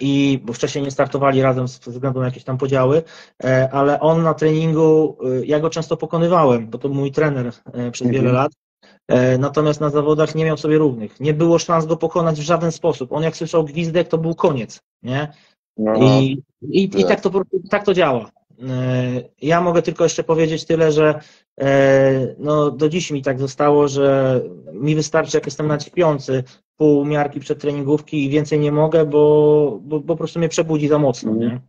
I bo wcześniej nie startowali razem ze względu na jakieś tam podziały, ale on na treningu, ja go często pokonywałem, bo to mój trener przez Mhm. wiele lat. E, Natomiast na zawodach nie miał sobie równych. Nie było szans go pokonać w żaden sposób. On jak słyszał gwizdek, to był koniec, nie? No, I, i, i tak. to, tak to działa. E, Ja mogę tylko jeszcze powiedzieć tyle, że e, no, do dziś mi tak zostało, że mi wystarczy, jak jestem naćpiący, pół miarki przed treningówki i więcej nie mogę, bo, bo, po prostu mnie przebudzi za mocno. Nie?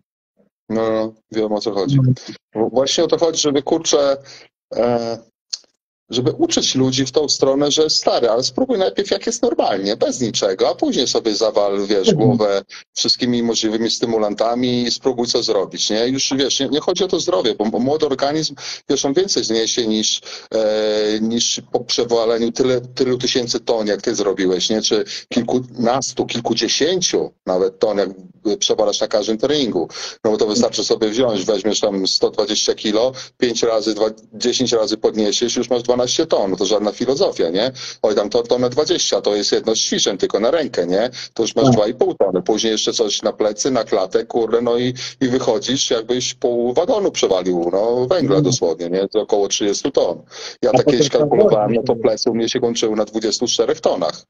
no, no, wiem o co chodzi. Bo Właśnie o to chodzi, żeby kurczę, żeby uczyć ludzi w tą stronę, że stary, ale spróbuj najpierw jak jest normalnie, bez niczego, a później sobie zawal, wiesz, Mhm. głowę wszystkimi możliwymi stymulantami i spróbuj co zrobić, nie? Już, wiesz, nie, nie chodzi o to zdrowie, bo, bo młody organizm, wiesz, on więcej zniesie niż, e, niż po przewaleniu tyle, tylu tysięcy ton, jak ty zrobiłeś, nie? Czy kilkunastu, kilkudziesięciu nawet ton, jak przewalasz na każdym treningu. No bo to wystarczy sobie wziąć, weźmiesz tam 120 kilo, 5 razy, dwa- 10 razy podniesiesz, już masz 12 12 ton, to żadna filozofia, nie? Oj, tam to tonę 20, to jest jedno z ćwiczeń, tylko na rękę, nie? To już masz Tak. 2,5 tony, później jeszcze coś na plecy, na klatę, kurde, no i, i wychodzisz, jakbyś pół wagonu przewalił, no węgla Mhm. dosłownie, nie? To około 30 ton. Ja tak kiedyś kalkulowałem, no to plecy u mnie się kończyły na 24 tonach.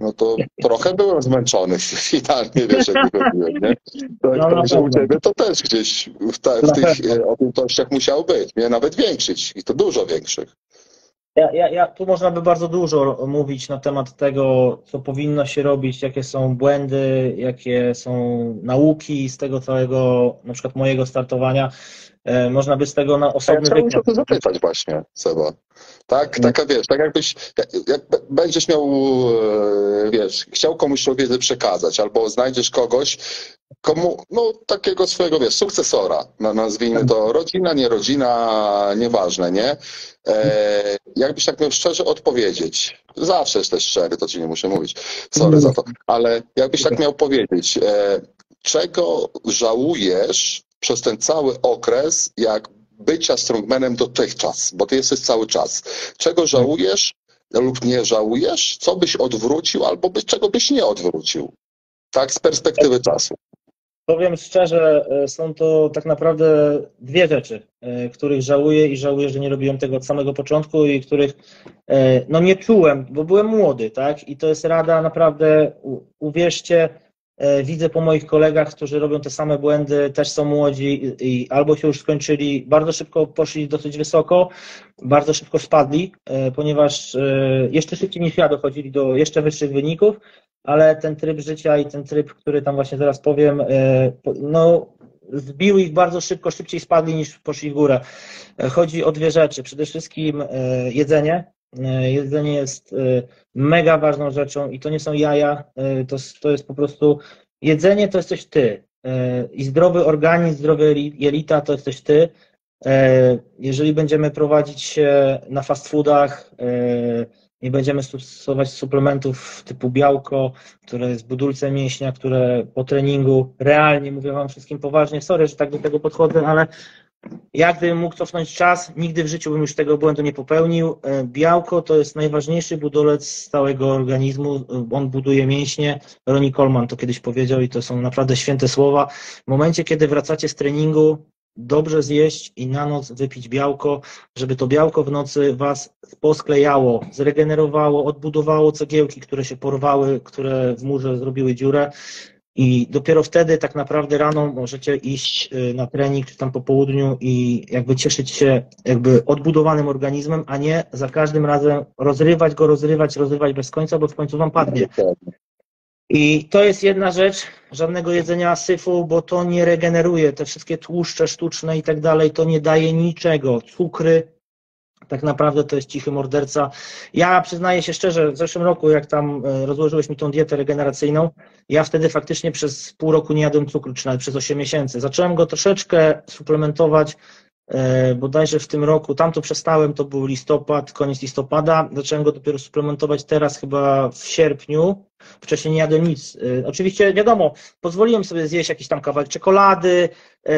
No to trochę byłem zmęczony finalnie, wiesz, jak wychodziłem, nie? To, No, na także u pewno. ciebie to też gdzieś w, ta, w tych e, objętościach musiał być, nie? Nawet większych i to dużo większych. Ja, ja, ja, tu można by bardzo dużo mówić na temat tego, co powinno się robić, jakie są błędy, jakie są nauki z tego całego, na przykład mojego startowania. E, Można by z tego na Ja osobny chciałbym wykład. o to zapytać właśnie, Seba. Tak, No. taka wiesz, tak jakbyś, jak, będziesz miał, e, wiesz, chciał komuś tą wiedzę przekazać, albo znajdziesz kogoś, komu, no takiego swojego, wiesz, sukcesora, nazwijmy to rodzina, nie rodzina, nieważne, nie? E, jakbyś tak miał szczerze odpowiedzieć, zawsze jesteś szczery, to ci nie muszę mówić, sorry za to, ale jakbyś tak miał powiedzieć, e, czego żałujesz przez ten cały okres, jak bycia strongmanem dotychczas, bo ty jesteś cały czas. Czego żałujesz lub nie żałujesz? Co byś odwrócił albo by, czego byś nie odwrócił? Tak, z perspektywy czasu. Powiem szczerze, e, są to tak naprawdę dwie rzeczy, e, których żałuję i żałuję, że nie robiłem tego od samego początku i których e, no nie czułem, bo byłem młody, tak? I to jest rada naprawdę, uwierzcie, widzę po moich kolegach, którzy robią te same błędy, też są młodzi i, albo się już skończyli, bardzo szybko poszli dosyć wysoko, bardzo szybko spadli, ponieważ jeszcze szybciej niż ja dochodzili do jeszcze wyższych wyników, ale ten tryb życia i ten tryb, który tam właśnie zaraz powiem, e, no zbił ich bardzo szybko, szybciej spadli niż poszli w górę. E, Chodzi o dwie rzeczy. Przede wszystkim e, jedzenie. Jedzenie jest mega ważną rzeczą i to nie są jaja, to, to jest po prostu jedzenie to jesteś ty. I zdrowy organizm, zdrowe jeli- jelita to jesteś ty. Jeżeli będziemy prowadzić się na fast foodach, nie będziemy stosować suplementów typu białko, które jest budulcem mięśnia, które po treningu, realnie mówię Wam wszystkim poważnie, sorry, że tak do tego podchodzę, ale ja gdybym mógł cofnąć czas, nigdy w życiu bym już tego błędu nie popełnił. E, Białko to jest najważniejszy budulec stałego organizmu, E, on buduje mięśnie. Ronnie Coleman to kiedyś powiedział i to są naprawdę święte słowa. W momencie, kiedy wracacie z treningu, dobrze zjeść i na noc wypić białko, żeby to białko w nocy was posklejało, zregenerowało, odbudowało cegiełki, które się porwały, które w murze zrobiły dziurę. I dopiero wtedy tak naprawdę rano możecie iść y, na trening, czy tam po południu i jakby cieszyć się jakby odbudowanym organizmem, a nie za każdym razem rozrywać go, rozrywać, rozrywać bez końca, bo w końcu wam padnie. I to jest jedna rzecz, żadnego jedzenia syfu, bo to nie regeneruje. Te wszystkie tłuszcze sztuczne i tak dalej, to nie daje niczego. Cukry, tak naprawdę to jest cichy morderca. Ja przyznaję się szczerze, w zeszłym roku, jak tam e, rozłożyłeś mi tą dietę regeneracyjną, ja wtedy faktycznie przez pół roku nie jadłem cukru, czy nawet przez 8 miesięcy. Zacząłem go troszeczkę suplementować, bodajże w tym roku, tam to przestałem, to był listopad, koniec listopada, zacząłem go dopiero suplementować teraz chyba w sierpniu, wcześniej nie jadłem nic. E, Oczywiście wiadomo, pozwoliłem sobie zjeść jakiś tam kawałek czekolady, e,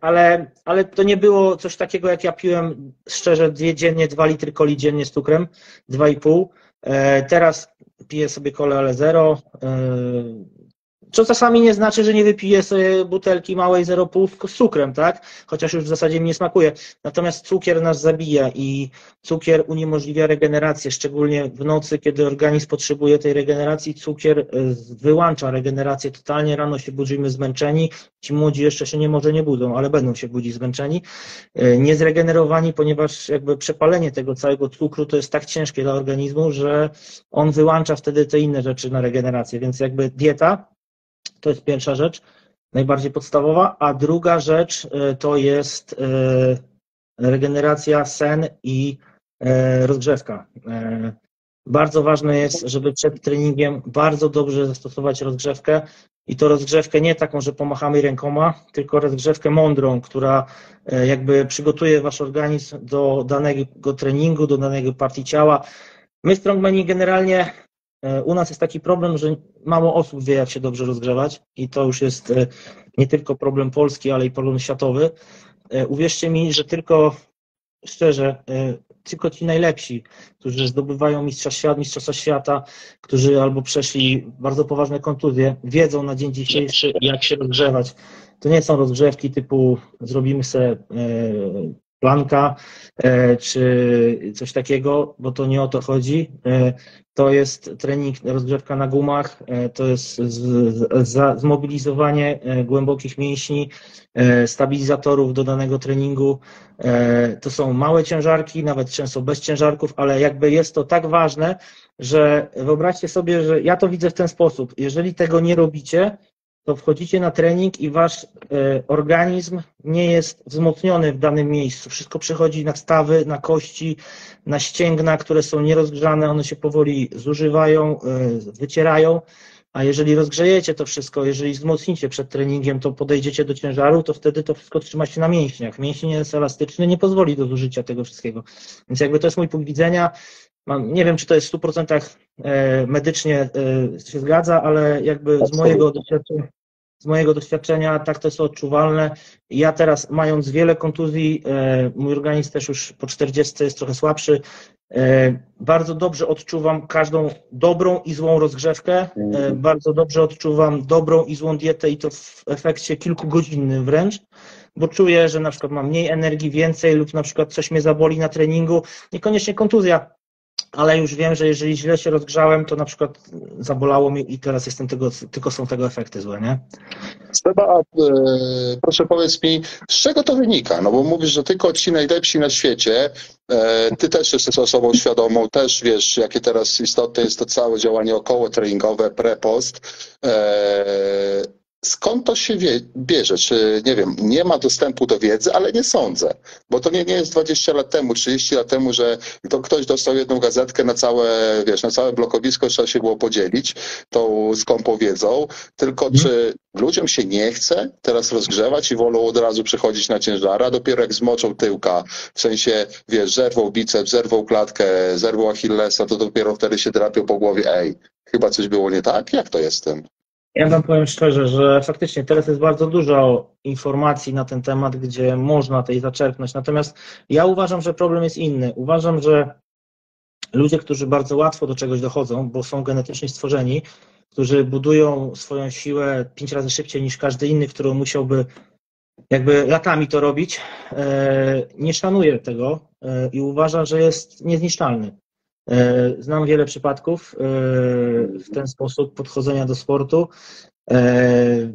ale, ale to nie było coś takiego, jak ja piłem szczerze dwie dziennie, dwa litry coli dziennie z cukrem, dwa i pół. E, Teraz piję sobie kolę, ale zero. Co czasami nie znaczy, że nie wypiję sobie butelki małej 0,5 z cukrem, tak? Chociaż już w zasadzie mi nie smakuje. Natomiast cukier nas zabija i cukier uniemożliwia regenerację, szczególnie w nocy, kiedy organizm potrzebuje tej regeneracji. Cukier e, wyłącza regenerację totalnie. Rano się budzimy zmęczeni. Ci młodzi jeszcze się nie może nie budzą, ale będą się budzić zmęczeni. E, Niezregenerowani, ponieważ jakby przepalenie tego całego cukru to jest tak ciężkie dla organizmu, że on wyłącza wtedy te inne rzeczy na regenerację. Więc jakby dieta to jest pierwsza rzecz, najbardziej podstawowa, a druga rzecz e, to jest e, regeneracja, sen i e, rozgrzewka. Bardzo ważne jest, żeby przed treningiem bardzo dobrze zastosować rozgrzewkę i to rozgrzewkę nie taką, że pomachamy rękoma, tylko rozgrzewkę mądrą, która jakby przygotuje wasz organizm do danego treningu, do danego partii ciała. My strongmani generalnie u nas jest taki problem, że mało osób wie, jak się dobrze rozgrzewać i to już jest e, nie tylko problem polski, ale i problem światowy. E, Uwierzcie mi, że tylko szczerze, e, tylko ci najlepsi, którzy zdobywają mistrza świata, mistrzostwa świata, którzy albo przeszli bardzo poważne kontuzje, wiedzą na dzień dzisiejszy, jak się rozgrzewać. To nie są rozgrzewki typu zrobimy sobie planka e, czy coś takiego, bo to nie o to chodzi. E, to jest trening, rozgrzewka na gumach, e, to jest zmobilizowanie głębokich mięśni, stabilizatorów do danego treningu. To są małe ciężarki, nawet często bez ciężarków, ale jakby jest to tak ważne, że wyobraźcie sobie, że ja to widzę w ten sposób. Jeżeli tego nie robicie, to wchodzicie na trening i wasz e, organizm nie jest wzmocniony w danym miejscu. Wszystko przechodzi na stawy, na kości, na ścięgna, które są nierozgrzane, one się powoli zużywają, e, wycierają. A jeżeli rozgrzejecie to wszystko, jeżeli wzmocnicie przed treningiem, to podejdziecie do ciężaru, to wtedy to wszystko trzyma się na mięśniach. Mięsień jest elastyczny, nie pozwoli do zużycia tego wszystkiego. Więc jakby to jest mój punkt widzenia. Mam, nie wiem, czy to jest w 100% e, medycznie się zgadza, ale jakby z mojego doświadczenia, z mojego doświadczenia tak to jest odczuwalne. Ja teraz, mając wiele kontuzji, e, mój organizm też już po 40 jest trochę słabszy, e, bardzo dobrze odczuwam każdą dobrą i złą rozgrzewkę, e, mhm. bardzo dobrze odczuwam dobrą i złą dietę i to w efekcie kilkugodzinnym wręcz, bo czuję, że na przykład mam mniej energii, więcej lub na przykład coś mnie zaboli na treningu, niekoniecznie kontuzja, ale już wiem, że jeżeli źle się rozgrzałem, to na przykład zabolało mi i teraz jestem tego, tylko są tego efekty złe, nie? Seba, e, proszę powiedz mi, z czego to wynika? No bo mówisz, że tylko ci najlepsi na świecie, e, ty też jesteś osobą świadomą, też wiesz, jakie teraz istotne jest to całe działanie około treningowe, pre-post. Skąd to się wie, bierze? Czy, nie wiem, nie ma dostępu do wiedzy, ale nie sądzę. Bo to nie, nie jest 20 lat temu, 30 lat temu, że to ktoś dostał jedną gazetkę na całe, wiesz, na całe blokowisko, trzeba się było podzielić tą skąpą wiedzą. Tylko mhm. czy ludziom się nie chce teraz rozgrzewać i wolą od razu przechodzić na ciężara? Dopiero jak zmoczą tyłka, w sensie, wiesz, zerwą biceps, zerwą klatkę, zerwą achillesa, to dopiero wtedy się drapią po głowie, ej, chyba coś było nie tak? Jak to jest tym? Ja wam powiem szczerze, że faktycznie teraz jest bardzo dużo informacji na ten temat, gdzie można tej zaczerpnąć. Natomiast ja uważam, że problem jest inny. Uważam, że ludzie, którzy bardzo łatwo do czegoś dochodzą, bo są genetycznie stworzeni, którzy budują swoją siłę pięć razy szybciej niż każdy inny, który musiałby jakby latami to robić, e, nie szanuje tego e, i uważa, że jest niezniszczalny. E, znam wiele przypadków e, w ten sposób podchodzenia do sportu. E,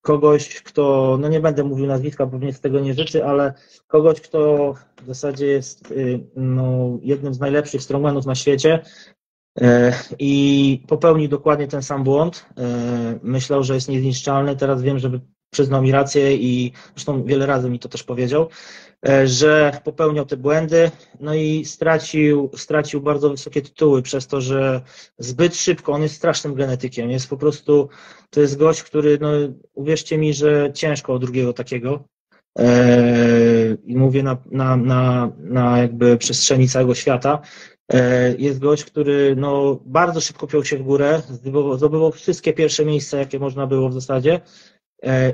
kogoś, kto, no nie będę mówił nazwiska, pewnie z tego nie życzy, ale kogoś, kto w zasadzie jest no, jednym z najlepszych strongmanów na świecie i popełnił dokładnie ten sam błąd. Myślał, że jest niezniszczalny. Teraz wiem, że przyznał mi rację i zresztą wiele razy mi to też powiedział, e, że popełniał te błędy, no i stracił, stracił bardzo wysokie tytuły przez to, że zbyt szybko, on jest strasznym genetykiem, jest po prostu, to jest gość, który, no uwierzcie mi, że ciężko o drugiego takiego, e, i mówię na, na, na, na jakby przestrzeni całego świata, e, jest gość, który no, bardzo szybko piął się w górę, zdobywał, wszystkie pierwsze miejsca, jakie można było w zasadzie,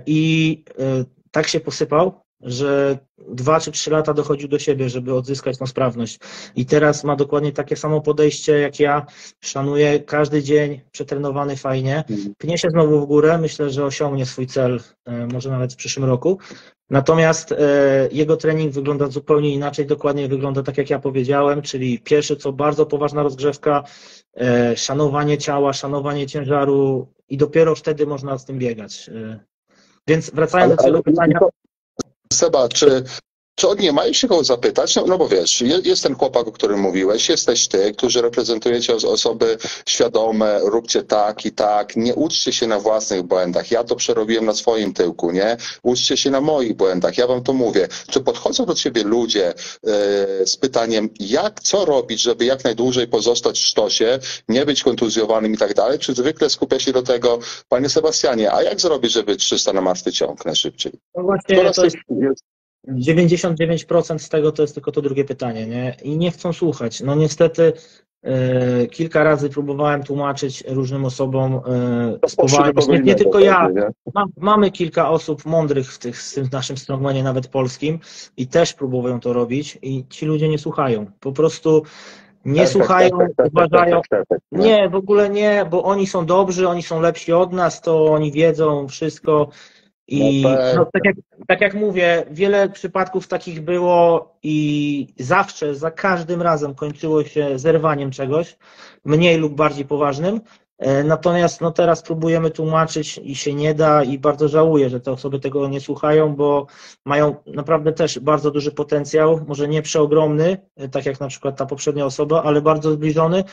I e, tak się posypał, że dwa czy trzy lata dochodził do siebie, żeby odzyskać tą sprawność. I teraz ma dokładnie takie samo podejście jak ja. Szanuje każdy dzień, przetrenowany fajnie. Pnie się znowu w górę. Myślę, że osiągnie swój cel, e, może nawet w przyszłym roku. Natomiast jego trening wygląda zupełnie inaczej. Dokładnie wygląda tak, jak ja powiedziałem, czyli pierwsze co bardzo poważna rozgrzewka, szanowanie ciała, szanowanie ciężaru i dopiero wtedy można z tym biegać. Więc wracając ale, do tego pytania. Seba, czy czy oni nie mają się kogo zapytać? No, no bo wiesz, jest ten chłopak, o którym mówiłeś, jesteś ty, którzy reprezentujecie osoby świadome, róbcie tak i tak, nie uczcie się na własnych błędach. Ja to przerobiłem na swoim tyłku, nie? Uczcie się na moich błędach. Ja wam to mówię. Czy podchodzą do ciebie ludzie yy, z pytaniem, jak, co robić, żeby jak najdłużej pozostać w sztosie, nie być kontuzjowanym i tak dalej? Czy zwykle skupia się do tego, panie Sebastianie, a jak zrobić, żeby 300 na martwy ciąg najszybciej? No właśnie, to jest, jest 99% z tego to jest tylko to drugie pytanie, nie? I nie chcą słuchać. No niestety e, kilka razy próbowałem tłumaczyć różnym osobom e, z Nie, nie tylko ja? Ma, mamy kilka osób mądrych w, tych, w tym naszym strongmanie, nawet polskim, i też próbują to robić, i ci ludzie nie słuchają. Po prostu nie Tak, tak, słuchają, tak, tak, uważają. tak, tak. Nie, w ogóle nie, bo oni są dobrzy, oni są lepsi od nas, to oni wiedzą wszystko. I No tak. no, tak, jak, tak jak mówię, wiele przypadków takich było i zawsze, za każdym razem kończyło się zerwaniem czegoś, mniej lub bardziej poważnym. E, Natomiast no teraz próbujemy tłumaczyć i się nie da i bardzo żałuję, że te osoby tego nie słuchają, bo mają naprawdę też bardzo duży potencjał, może nie przeogromny, e, tak jak na przykład ta poprzednia osoba, ale bardzo zbliżony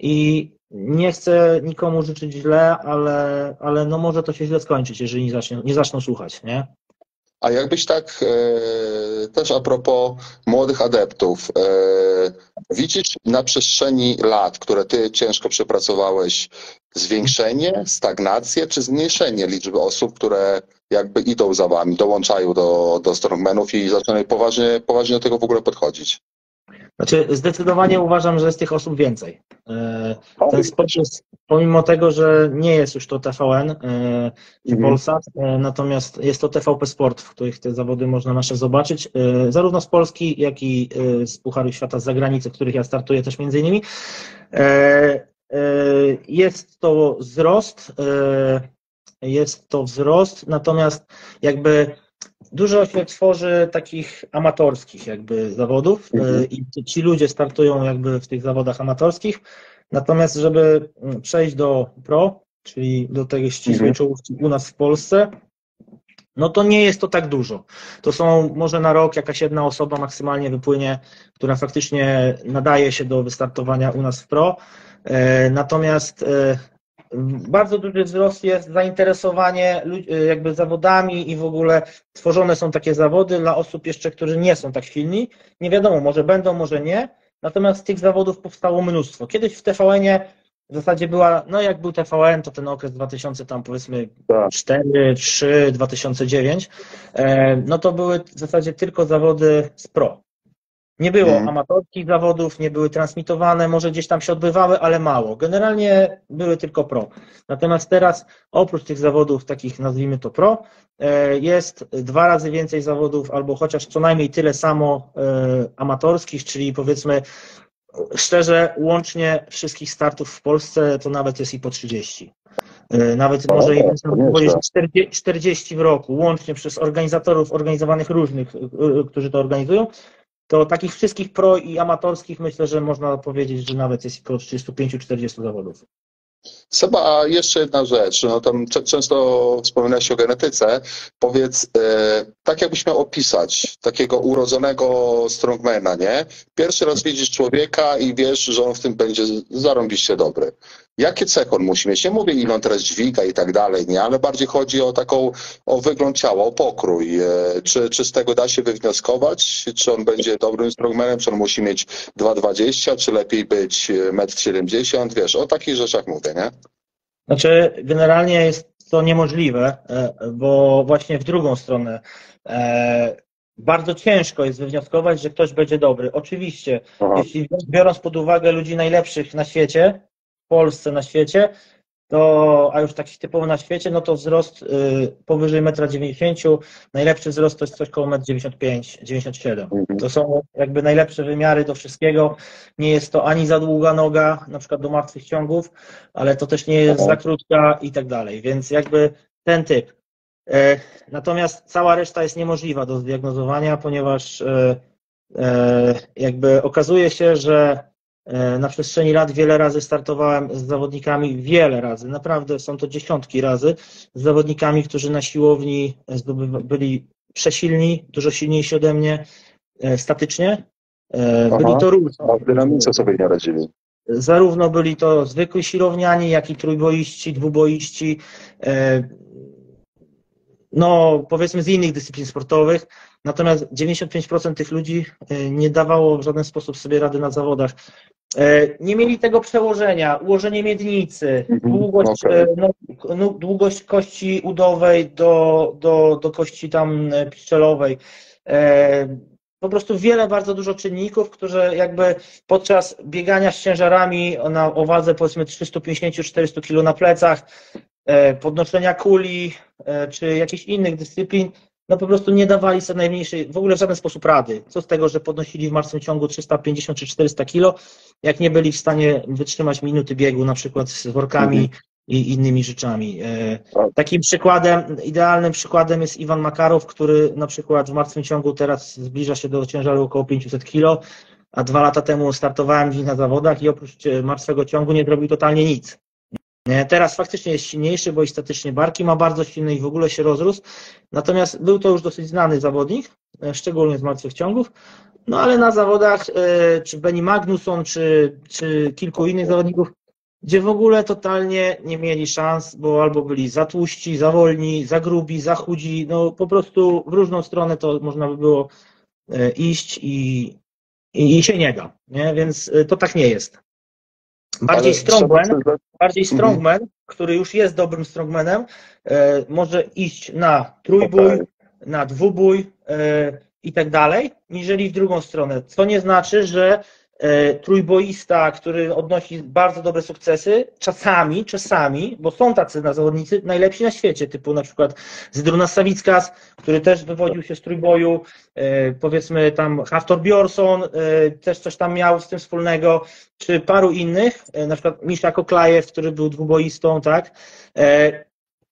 i nie chcę nikomu życzyć źle, ale, ale no może to się źle skończyć, jeżeli nie zaczną, nie zaczną słuchać, nie? A jakbyś tak e, też a propos młodych adeptów, e, widzisz na przestrzeni lat, które ty ciężko przepracowałeś, zwiększenie, stagnację czy zmniejszenie liczby osób, które jakby idą za wami, dołączają do, do strongmanów i zaczynają poważnie, poważnie do tego w ogóle podchodzić? Znaczy, zdecydowanie uważam, że jest tych osób więcej. E, Ten sport jest, pomimo tego, że nie jest już to TVN e, czy Mhm. Polsat, e, natomiast jest to TVP Sport, w których te zawody można nasze zobaczyć, e, zarówno z Polski, jak i e, z Pucharu Świata z zagranicy, w których ja startuję też między innymi. E, e, Jest to wzrost, e, jest to wzrost, natomiast jakby dużo się tworzy takich amatorskich jakby zawodów Mhm. e, i ci ludzie startują jakby w tych zawodach amatorskich, natomiast żeby mm, przejść do pro, czyli do tej ścisłej Mhm. czołówki u nas w Polsce, no to nie jest to tak dużo. To są może na rok jakaś jedna osoba maksymalnie wypłynie, która faktycznie nadaje się do wystartowania u nas w pro. E, Natomiast e, bardzo duży wzrost jest zainteresowanie e, jakby zawodami i w ogóle tworzone są takie zawody dla osób jeszcze, którzy nie są tak silni. Nie wiadomo, może będą, może nie. Natomiast tych zawodów powstało mnóstwo. Kiedyś w TVN-ie w zasadzie była, no jak był TVN, to ten okres 2000 tam powiedzmy Tak. 4, 3, 2009, e, no to były w zasadzie tylko zawody z pro. Nie było Mhm. amatorskich zawodów, nie były transmitowane, może gdzieś tam się odbywały, ale mało. Generalnie były tylko pro. Natomiast teraz, oprócz tych zawodów, takich nazwijmy to pro, e, jest dwa razy więcej zawodów, albo chociaż co najmniej tyle samo e, amatorskich, czyli powiedzmy, szczerze, łącznie wszystkich startów w Polsce to nawet jest i po 30. E, Nawet O, może i to można nieźle. powiedzieć 40 40 w roku, łącznie przez organizatorów organizowanych różnych, którzy to organizują, to takich wszystkich pro i amatorskich myślę, że można powiedzieć, że nawet jest około 35-40 zawodów. Seba, a jeszcze jedna rzecz. No tam często wspominałeś o genetyce. Powiedz, e, tak jakbyś miał opisać takiego urodzonego strongmana, nie? Pierwszy raz widzisz człowieka i wiesz, że on w tym będzie zarąbiście dobry. Jakie cechy on musi mieć? Nie mówię, ile on teraz dźwiga i tak dalej, nie? Ale bardziej chodzi o taką, o wygląd ciała, o pokrój. E, czy, czy z tego da się wywnioskować? Czy on będzie dobrym strongmanem? Czy on musi mieć 2,20? Czy lepiej być e, 1,70 m? Wiesz, o takich rzeczach mówię, nie? Znaczy, generalnie jest to niemożliwe, e, bo właśnie w drugą stronę e, bardzo ciężko jest wywnioskować, że ktoś będzie dobry. Oczywiście, Aha. jeśli biorąc pod uwagę ludzi najlepszych na świecie, Polsce na świecie, to, a już takich typowo na świecie, no to wzrost y, powyżej 1,90 m, najlepszy wzrost to jest coś koło 1,95 m, 97 Mhm. To są jakby najlepsze wymiary do wszystkiego. Nie jest to ani za długa noga, na przykład do martwych ciągów, ale to też nie jest za krótka i tak dalej. Więc jakby ten typ. E, Natomiast cała reszta jest niemożliwa do zdiagnozowania, ponieważ e, e, jakby okazuje się, że na przestrzeni lat wiele razy startowałem z zawodnikami, wiele razy, naprawdę są to dziesiątki razy, z zawodnikami, którzy na siłowni byli przesilni, dużo silniejsi ode mnie e, statycznie. E, Byli Aha. to różni. A w dynamice sobie nie radzili. Zarówno byli to zwykli siłowniani, jak i trójboiści, dwuboiści, e, no powiedzmy z innych dyscyplin sportowych. Natomiast 95% tych ludzi e, nie dawało w żaden sposób sobie rady na zawodach. E, Nie mieli tego przełożenia, ułożenie miednicy, Mhm, długość, okej. e, no, no, długość kości udowej do, do, do kości tam pszczelowej. Po prostu wiele, bardzo dużo czynników, które jakby podczas biegania z ciężarami na o wadze powiedzmy 350-400 kg na plecach, podnoszenia kuli, czy jakichś innych dyscyplin, no po prostu nie dawali sobie najmniejszej, w ogóle w żaden sposób rady. Co z tego, że podnosili w martwym ciągu 350 czy 400 kilo, jak nie byli w stanie wytrzymać minuty biegu, na przykład z workami Mhm. i innymi rzeczami. E, Tak. Takim przykładem, idealnym przykładem jest Iwan Makarow, który na przykład w martwym ciągu teraz zbliża się do ciężaru około 500 kilo, a dwa lata temu startowałem dziś na zawodach i oprócz e, martwego ciągu nie zrobił totalnie nic. Nie, Teraz faktycznie jest silniejszy, bo i statycznie barki ma bardzo silny i w ogóle się rozrósł. Natomiast był to już dosyć znany zawodnik, e, szczególnie z martwych ciągów. No ale na zawodach, e, czy Benny Magnusson, czy, czy kilku innych zawodników, gdzie w ogóle totalnie nie mieli szans, bo albo byli za tłuści, za wolni, za grubi, za chudzi, no po prostu w różną stronę to można by było e, iść i, i, i się nie da, nie? więc e, to tak nie jest. Bardziej Ale strongman, przyznać- bardziej Mhm. strongman, który już jest dobrym strongmanem, e, może iść na trójbój, Okej. na dwubój e, i tak dalej, niżeli w drugą stronę. Co nie znaczy, że trójboista, który odnosi bardzo dobre sukcesy, czasami, czasami, bo są tacy na zawodnicy najlepsi na świecie, typu na przykład Zdruna Sawickas, który też wywodził się z trójboju, e, powiedzmy tam Haftor Bjorson e, też coś tam miał z tym wspólnego, czy paru innych, e, na przykład Misza Koklajew, który był dwuboistą, tak, E,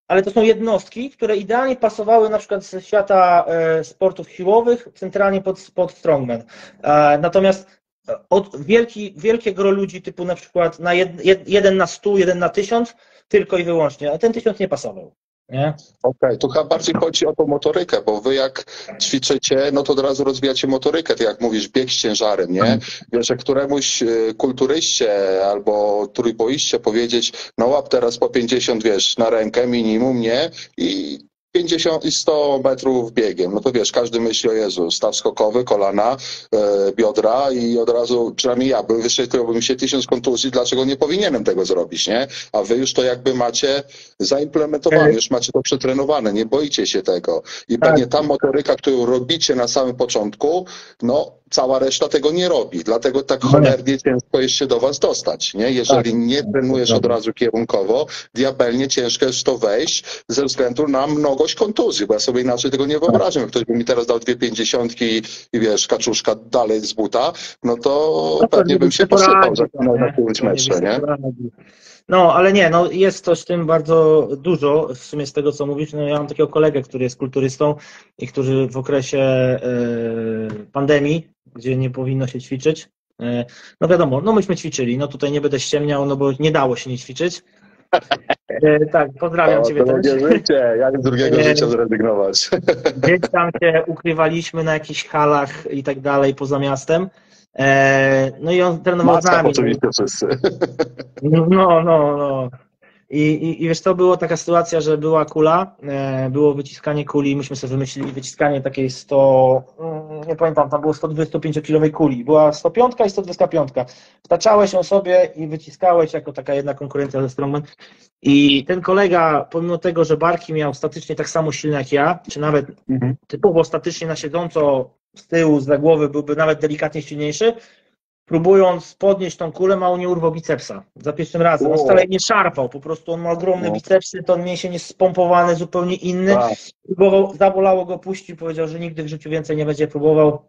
ale to są jednostki, które idealnie pasowały na przykład ze świata e, sportów siłowych centralnie pod, pod strongman. E, Natomiast od wielki, wielkie gro ludzi typu na przykład na jed, jed, jeden na stu, jeden na tysiąc, tylko i wyłącznie, a ten tysiąc nie pasował. Okej, tu chyba bardziej chodzi o tą motorykę, bo wy jak ćwiczycie, no to od razu rozwijacie motorykę, tak jak mówisz, bieg z ciężarem, nie? Wiesz, że któremuś y, kulturyście albo trójboiście powiedzieć, no łap teraz po 50, wiesz, na rękę minimum, nie? I 50 i 100 metrów biegiem. No to wiesz, każdy myśli o Jezu, staw skokowy, kolana, e, biodra i od razu, przynajmniej ja, by wyświetliłoby mi się tysiąc kontuzji, dlaczego nie powinienem tego zrobić, nie? A wy już to jakby macie zaimplementowane, Tak. już macie to przetrenowane, nie boicie się tego. I Tak. pewnie ta motoryka, którą robicie na samym początku, no cała reszta tego nie robi. Dlatego tak No nie. cholernie ciężko jest się do was dostać, nie? Jeżeli Tak. nie trenujesz od razu kierunkowo, diabelnie ciężko jest w to wejść ze względu na mnogość kontuzji, bo ja sobie inaczej tego nie wyobrażam. Jak ktoś by mi teraz dał dwie pięćdziesiątki i wiesz, kaczuszka dalej z buta, no to No pewnie bym się posypał na którymś Pewnie metrze, nie? No, ale nie, no jest coś w tym bardzo dużo, w sumie z tego, co mówisz. No, ja mam takiego kolegę, który jest kulturystą i który w okresie e, pandemii, gdzie nie powinno się ćwiczyć, e, no wiadomo, no myśmy ćwiczyli, no tutaj nie będę ściemniał, no bo nie dało się nie ćwiczyć. E, tak, pozdrawiam O, Ciebie to też. życie, jak z drugiego Nie. życia zrezygnować. Gdzieś tam się ukrywaliśmy na jakichś halach i tak dalej poza miastem. E, no i on trenował z Maskach nami. oczywiście wszyscy. No, no, no. I, i, I wiesz, to była taka sytuacja, że była kula, e, było wyciskanie kuli, myśmy sobie wymyślili wyciskanie takiej 100, mm, nie pamiętam, tam było 125-kilowej kuli, była 105 i 125. Wtaczałeś ją sobie i wyciskałeś jako taka jedna konkurencja ze Strongman. I ten kolega, pomimo tego, że barki miał statycznie tak samo silne jak ja, czy nawet Mhm. typowo statycznie na siedząco z tyłu, z głowy byłby nawet delikatnie silniejszy, próbując podnieść tą kulę, mało nie urwał bicepsa za pierwszym razem. On O. wcale nie szarpał, po prostu on ma ogromne No. bicepsy, to mięsień jest spompowany, zupełnie inny. Tak. Próbował, zabolało go, puścił, powiedział, że nigdy w życiu więcej nie będzie próbował.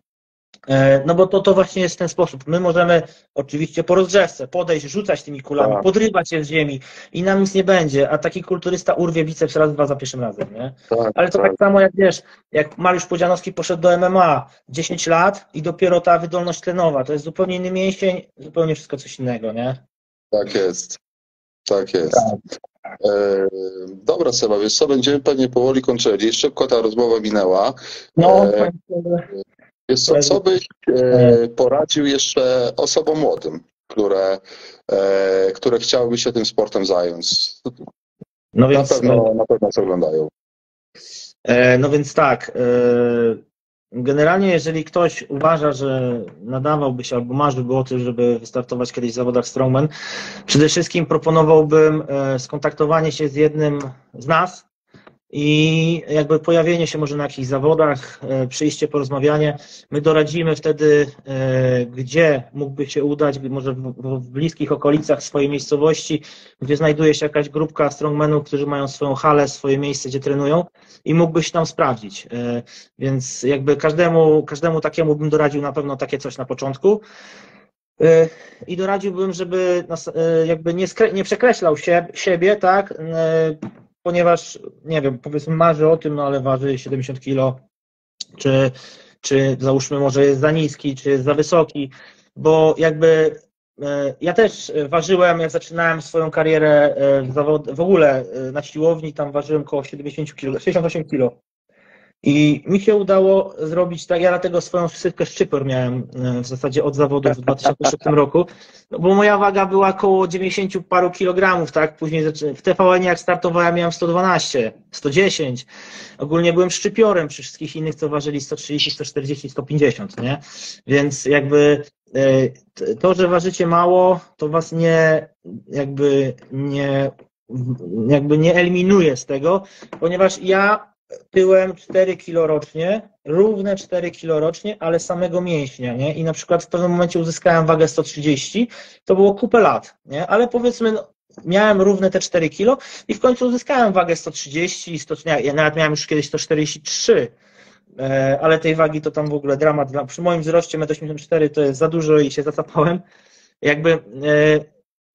E, No bo to, to właśnie jest ten sposób. My możemy oczywiście po rozgrzewce podejść, rzucać tymi kulami, Tak. podrywać je z ziemi i nam nic nie będzie, a taki kulturysta urwie biceps raz, dwa za pierwszym razem, nie? Tak, Ale to tak. tak samo jak wiesz, jak Mariusz Podzianowski poszedł do MMA 10 lat i dopiero ta wydolność tlenowa, to jest zupełnie inny mięsień, zupełnie wszystko coś innego, nie? Tak jest. Tak jest. E, dobra, Seba, wiesz co, będziemy pewnie powoli kończyli. Szybko ta rozmowa minęła. No, E, Wiesz co, co byś e, poradził jeszcze osobom młodym, które, e, które chciałyby się tym sportem zająć? no Na więc, pewno, na pewno co oglądają. e, no więc tak, e, generalnie jeżeli ktoś uważa, że nadawałby się albo marzyłby o tym, żeby wystartować kiedyś w zawodach Strongman, przede wszystkim proponowałbym e, skontaktowanie się z jednym z nas, i jakby pojawienie się może na jakichś zawodach, e, przyjście, porozmawianie. My doradzimy wtedy, e, gdzie mógłby się udać, może w, bliskich okolicach swojej miejscowości, gdzie znajduje się jakaś grupka strongmenów, którzy mają swoją halę, swoje miejsce, gdzie trenują i mógłbyś tam sprawdzić. E, więc jakby każdemu, każdemu takiemu bym doradził na pewno takie coś na początku. I doradziłbym, żeby jakby nie, nie przekreślał się, siebie, tak, ponieważ, nie wiem, powiedzmy marzy o tym, no ale waży 70 kilo, czy, czy załóżmy może jest za niski, czy jest za wysoki, bo jakby e, ja też ważyłem, jak zaczynałem swoją karierę e, w, ogóle e, na siłowni, tam ważyłem około 70 kg, 68 kg. I mi się udało zrobić tak, ja dlatego swoją sypkę szczypor miałem e, w zasadzie od zawodów w 2006 roku, no bo moja waga była około 90 paru kilogramów, tak, później w TVN jak startowałem miałem 112, 110, ogólnie byłem szczypiorem przy wszystkich innych, co ważyli 130, 140, 150, nie, więc jakby e, to, że ważycie mało, to was nie, jakby nie, jakby nie eliminuje z tego, ponieważ ja tyłem 4 kilo rocznie, równe 4 kilo rocznie, ale samego mięśnia, nie? I na przykład w pewnym momencie uzyskałem wagę 130, to było kupę lat, nie? Ale powiedzmy, no, miałem równe te 4 kilo i w końcu uzyskałem wagę 130, 100, ja nawet miałem już kiedyś 143, e, ale tej wagi to tam w ogóle dramat. Przy moim wzroście 1,84 m to jest za dużo i się zacapałem. Jakby, e,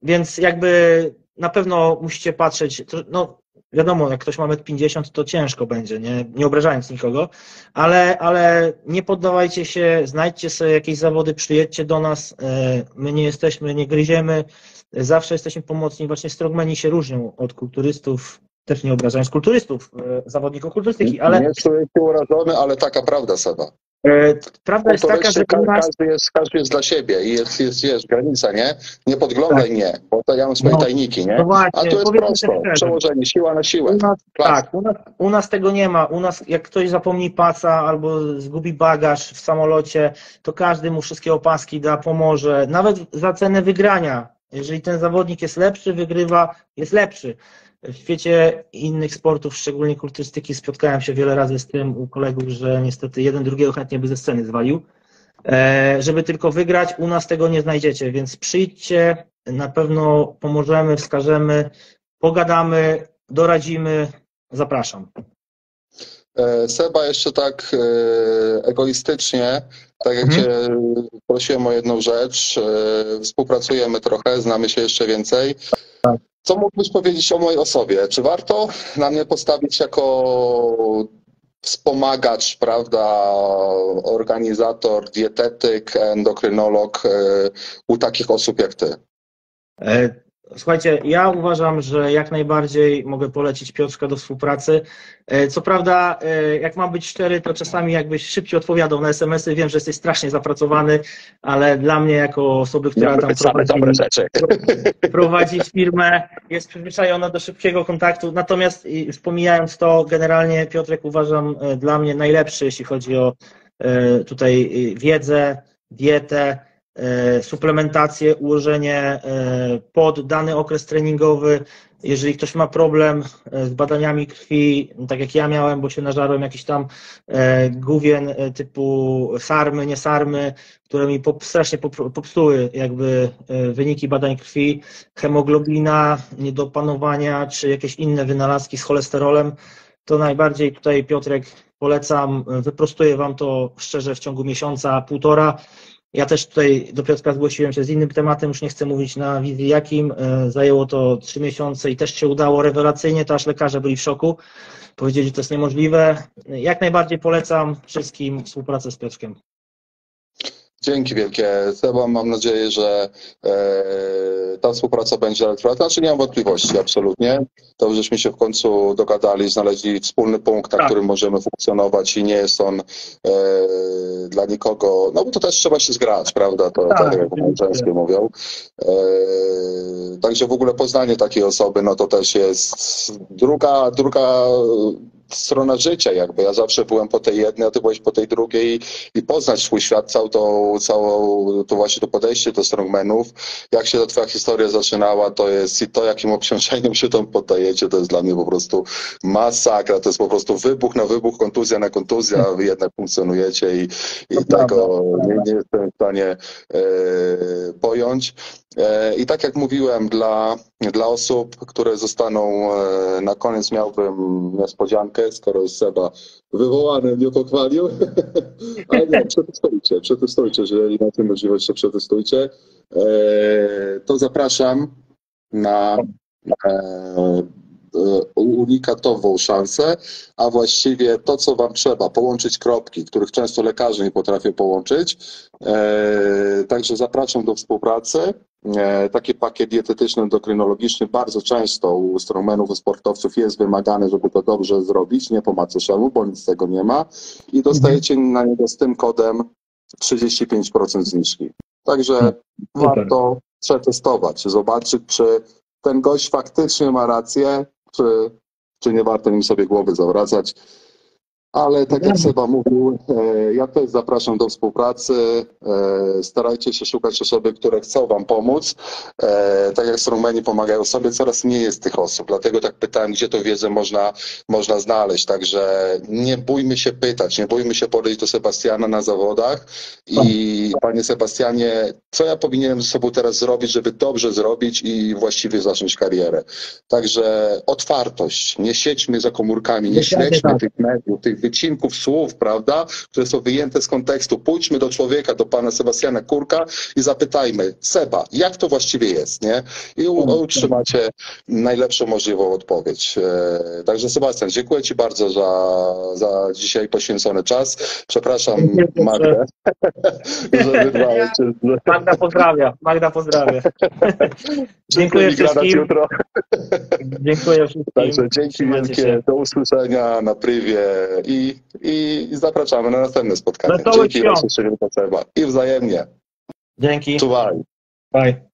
więc jakby na pewno musicie patrzeć, no wiadomo, jak ktoś ma 1,50 to ciężko będzie, nie, nie obrażając nikogo, ale, ale nie poddawajcie się, znajdźcie sobie jakieś zawody, przyjedźcie do nas, e, my nie jesteśmy, nie gryziemy, zawsze jesteśmy pomocni, właśnie strongmeni się różnią od kulturystów, też nie obrażając kulturystów, e, zawodników kulturystyki, ale... Nie się urażony, ale taka prawda, Seba. E, prawda jest taka, że każdy, nas... jest, każdy jest dla siebie i jest, jest, jest granica, nie? Nie podglądaj tak. mnie, bo to ja mam swoje no, tajniki, nie? No właśnie, A tu jest prosto, przełożenie, siła na siłę. U nas, tak, u nas, u nas, tego nie ma. U nas jak ktoś zapomni pasa albo zgubi bagaż w samolocie, to każdy mu wszystkie opaski da, pomoże. Nawet za cenę wygrania. Jeżeli ten zawodnik jest lepszy, wygrywa, jest lepszy. W świecie innych sportów, szczególnie kulturystyki, spotkałem się wiele razy z tym u kolegów, że niestety jeden drugiego chętnie by ze sceny zwalił. E, żeby tylko wygrać, u nas tego nie znajdziecie, więc przyjdźcie, na pewno pomożemy, wskażemy, pogadamy, doradzimy. Zapraszam. E, Seba, jeszcze tak e, egoistycznie, tak jak mhm. Cię prosiłem o jedną rzecz, współpracujemy trochę, znamy się jeszcze więcej. Co mógłbyś powiedzieć o mojej osobie? Czy warto na mnie postawić jako wspomagacz, prawda, organizator, dietetyk, endokrynolog e, u takich osób jak ty? Słuchajcie, ja uważam, że jak najbardziej mogę polecić Piotrka do współpracy. E, co prawda, e, jak mam być szczery, to czasami jakbyś szybciej odpowiadał na SMS-y. Wiem, że jesteś strasznie zapracowany, ale dla mnie jako osoby, która tam prowadzi, prowadzi firmę, jest przyzwyczajona do szybkiego kontaktu. Natomiast wspomijając to, generalnie Piotrek uważam e, dla mnie najlepszy, jeśli chodzi o tutaj wiedzę, dietę, suplementację, ułożenie e, pod dany okres treningowy. Jeżeli ktoś ma problem e, z badaniami krwi, no tak jak ja miałem, bo się nażarłem jakiś tam główien typu sarmy, nie sarmy, które mi strasznie popsuły jakby wyniki badań krwi, hemoglobina, niedopanowania, czy jakieś inne wynalazki z cholesterolem, to najbardziej tutaj Piotrek polecam, wyprostuję Wam to szczerze w ciągu miesiąca, półtora, ja też tutaj do Piotrka zgłosiłem się z innym tematem, już nie chcę mówić na wizji jakim. E, zajęło to trzy miesiące i też się udało rewelacyjnie, to aż lekarze byli w szoku. Powiedzieli, że to jest niemożliwe. Jak najbardziej polecam wszystkim współpracę z Piotrkiem. Dzięki wielkie. Seba, mam nadzieję, że e, ta współpraca będzie trwała. Znaczy nie mam wątpliwości, absolutnie. To żeśmy się w końcu dogadali, znaleźli wspólny punkt, na tak. którym możemy funkcjonować i nie jest on e, dla nikogo, no bo to też trzeba się zgrać, prawda? To tak, tak jak często mówią. E, także w ogóle poznanie takiej osoby, no to też jest druga, druga strona życia jakby. Ja zawsze byłem po tej jednej, a ty byłeś po tej drugiej i poznać swój świat, całą tą, całą, to właśnie to podejście do strongmanów. Jak się ta twoja historia zaczynała, to jest i to, jakim obciążeniem się tam poddajecie, to jest dla mnie po prostu masakra. To jest po prostu wybuch na wybuch, kontuzja na kontuzja, a wy jednak funkcjonujecie i, i To tego prawda. nie, nie jestem w stanie e, pojąć. E, I tak jak mówiłem, dla, dla osób, które zostaną e, na koniec miałbym niespodziankę, skoro jest Seba wywołany, mnie pochwalił. Ale nie, przetestujcie, przetestujcie, jeżeli macie możliwość, to przetestujcie. E, To zapraszam na unikatową szansę, a właściwie to, co Wam trzeba, połączyć kropki, których często lekarze nie potrafią połączyć. Także zapraszam do współpracy. E, Taki pakiet dietetyczny, endokrynologiczny bardzo często u strongmanów, u sportowców jest wymagany, żeby to dobrze zrobić, nie po macoszemu, bo nic z tego nie ma. I dostajecie na niego z tym kodem 35% zniżki. Także warto przetestować, zobaczyć, czy ten gość faktycznie ma rację, czy, czy nie warto nim sobie głowy zawracać. Ale tak jak Seba mówił, e, ja też zapraszam do współpracy. E, Starajcie się szukać osoby, które chcą Wam pomóc. E, Tak jak strongmeni pomagają sobie, coraz mniej jest tych osób. Dlatego tak pytałem, gdzie tą wiedzę można, można znaleźć. Także nie bójmy się pytać, nie bójmy się podejść do Sebastiana na zawodach. I panie Sebastianie, co ja powinienem ze sobą teraz zrobić, żeby dobrze zrobić i właściwie zacząć karierę? Także otwartość, nie siedźmy za komórkami, nie śledźmy tak. tych mediów, tych wycinków słów, prawda, które są wyjęte z kontekstu. Pójdźmy do człowieka, do pana Sebastiana Kurka i zapytajmy, Seba, jak to właściwie jest, nie? I u, utrzymacie najlepszą możliwą odpowiedź. E, Także Sebastian, dziękuję Ci bardzo za, za dzisiaj poświęcony czas. Przepraszam Magdę, że z Magda pozdrawia. Magda pozdrawia. Dziękuję wszystkim. jutro. Dziękuję wszystkim. Także dzięki Trzymajcie wielkie, się. do usłyszenia na prywie i, i, zapraszamy na następne spotkanie. Wesołych Dzięki. I wzajemnie. Dzięki. Czuwaj. Bye.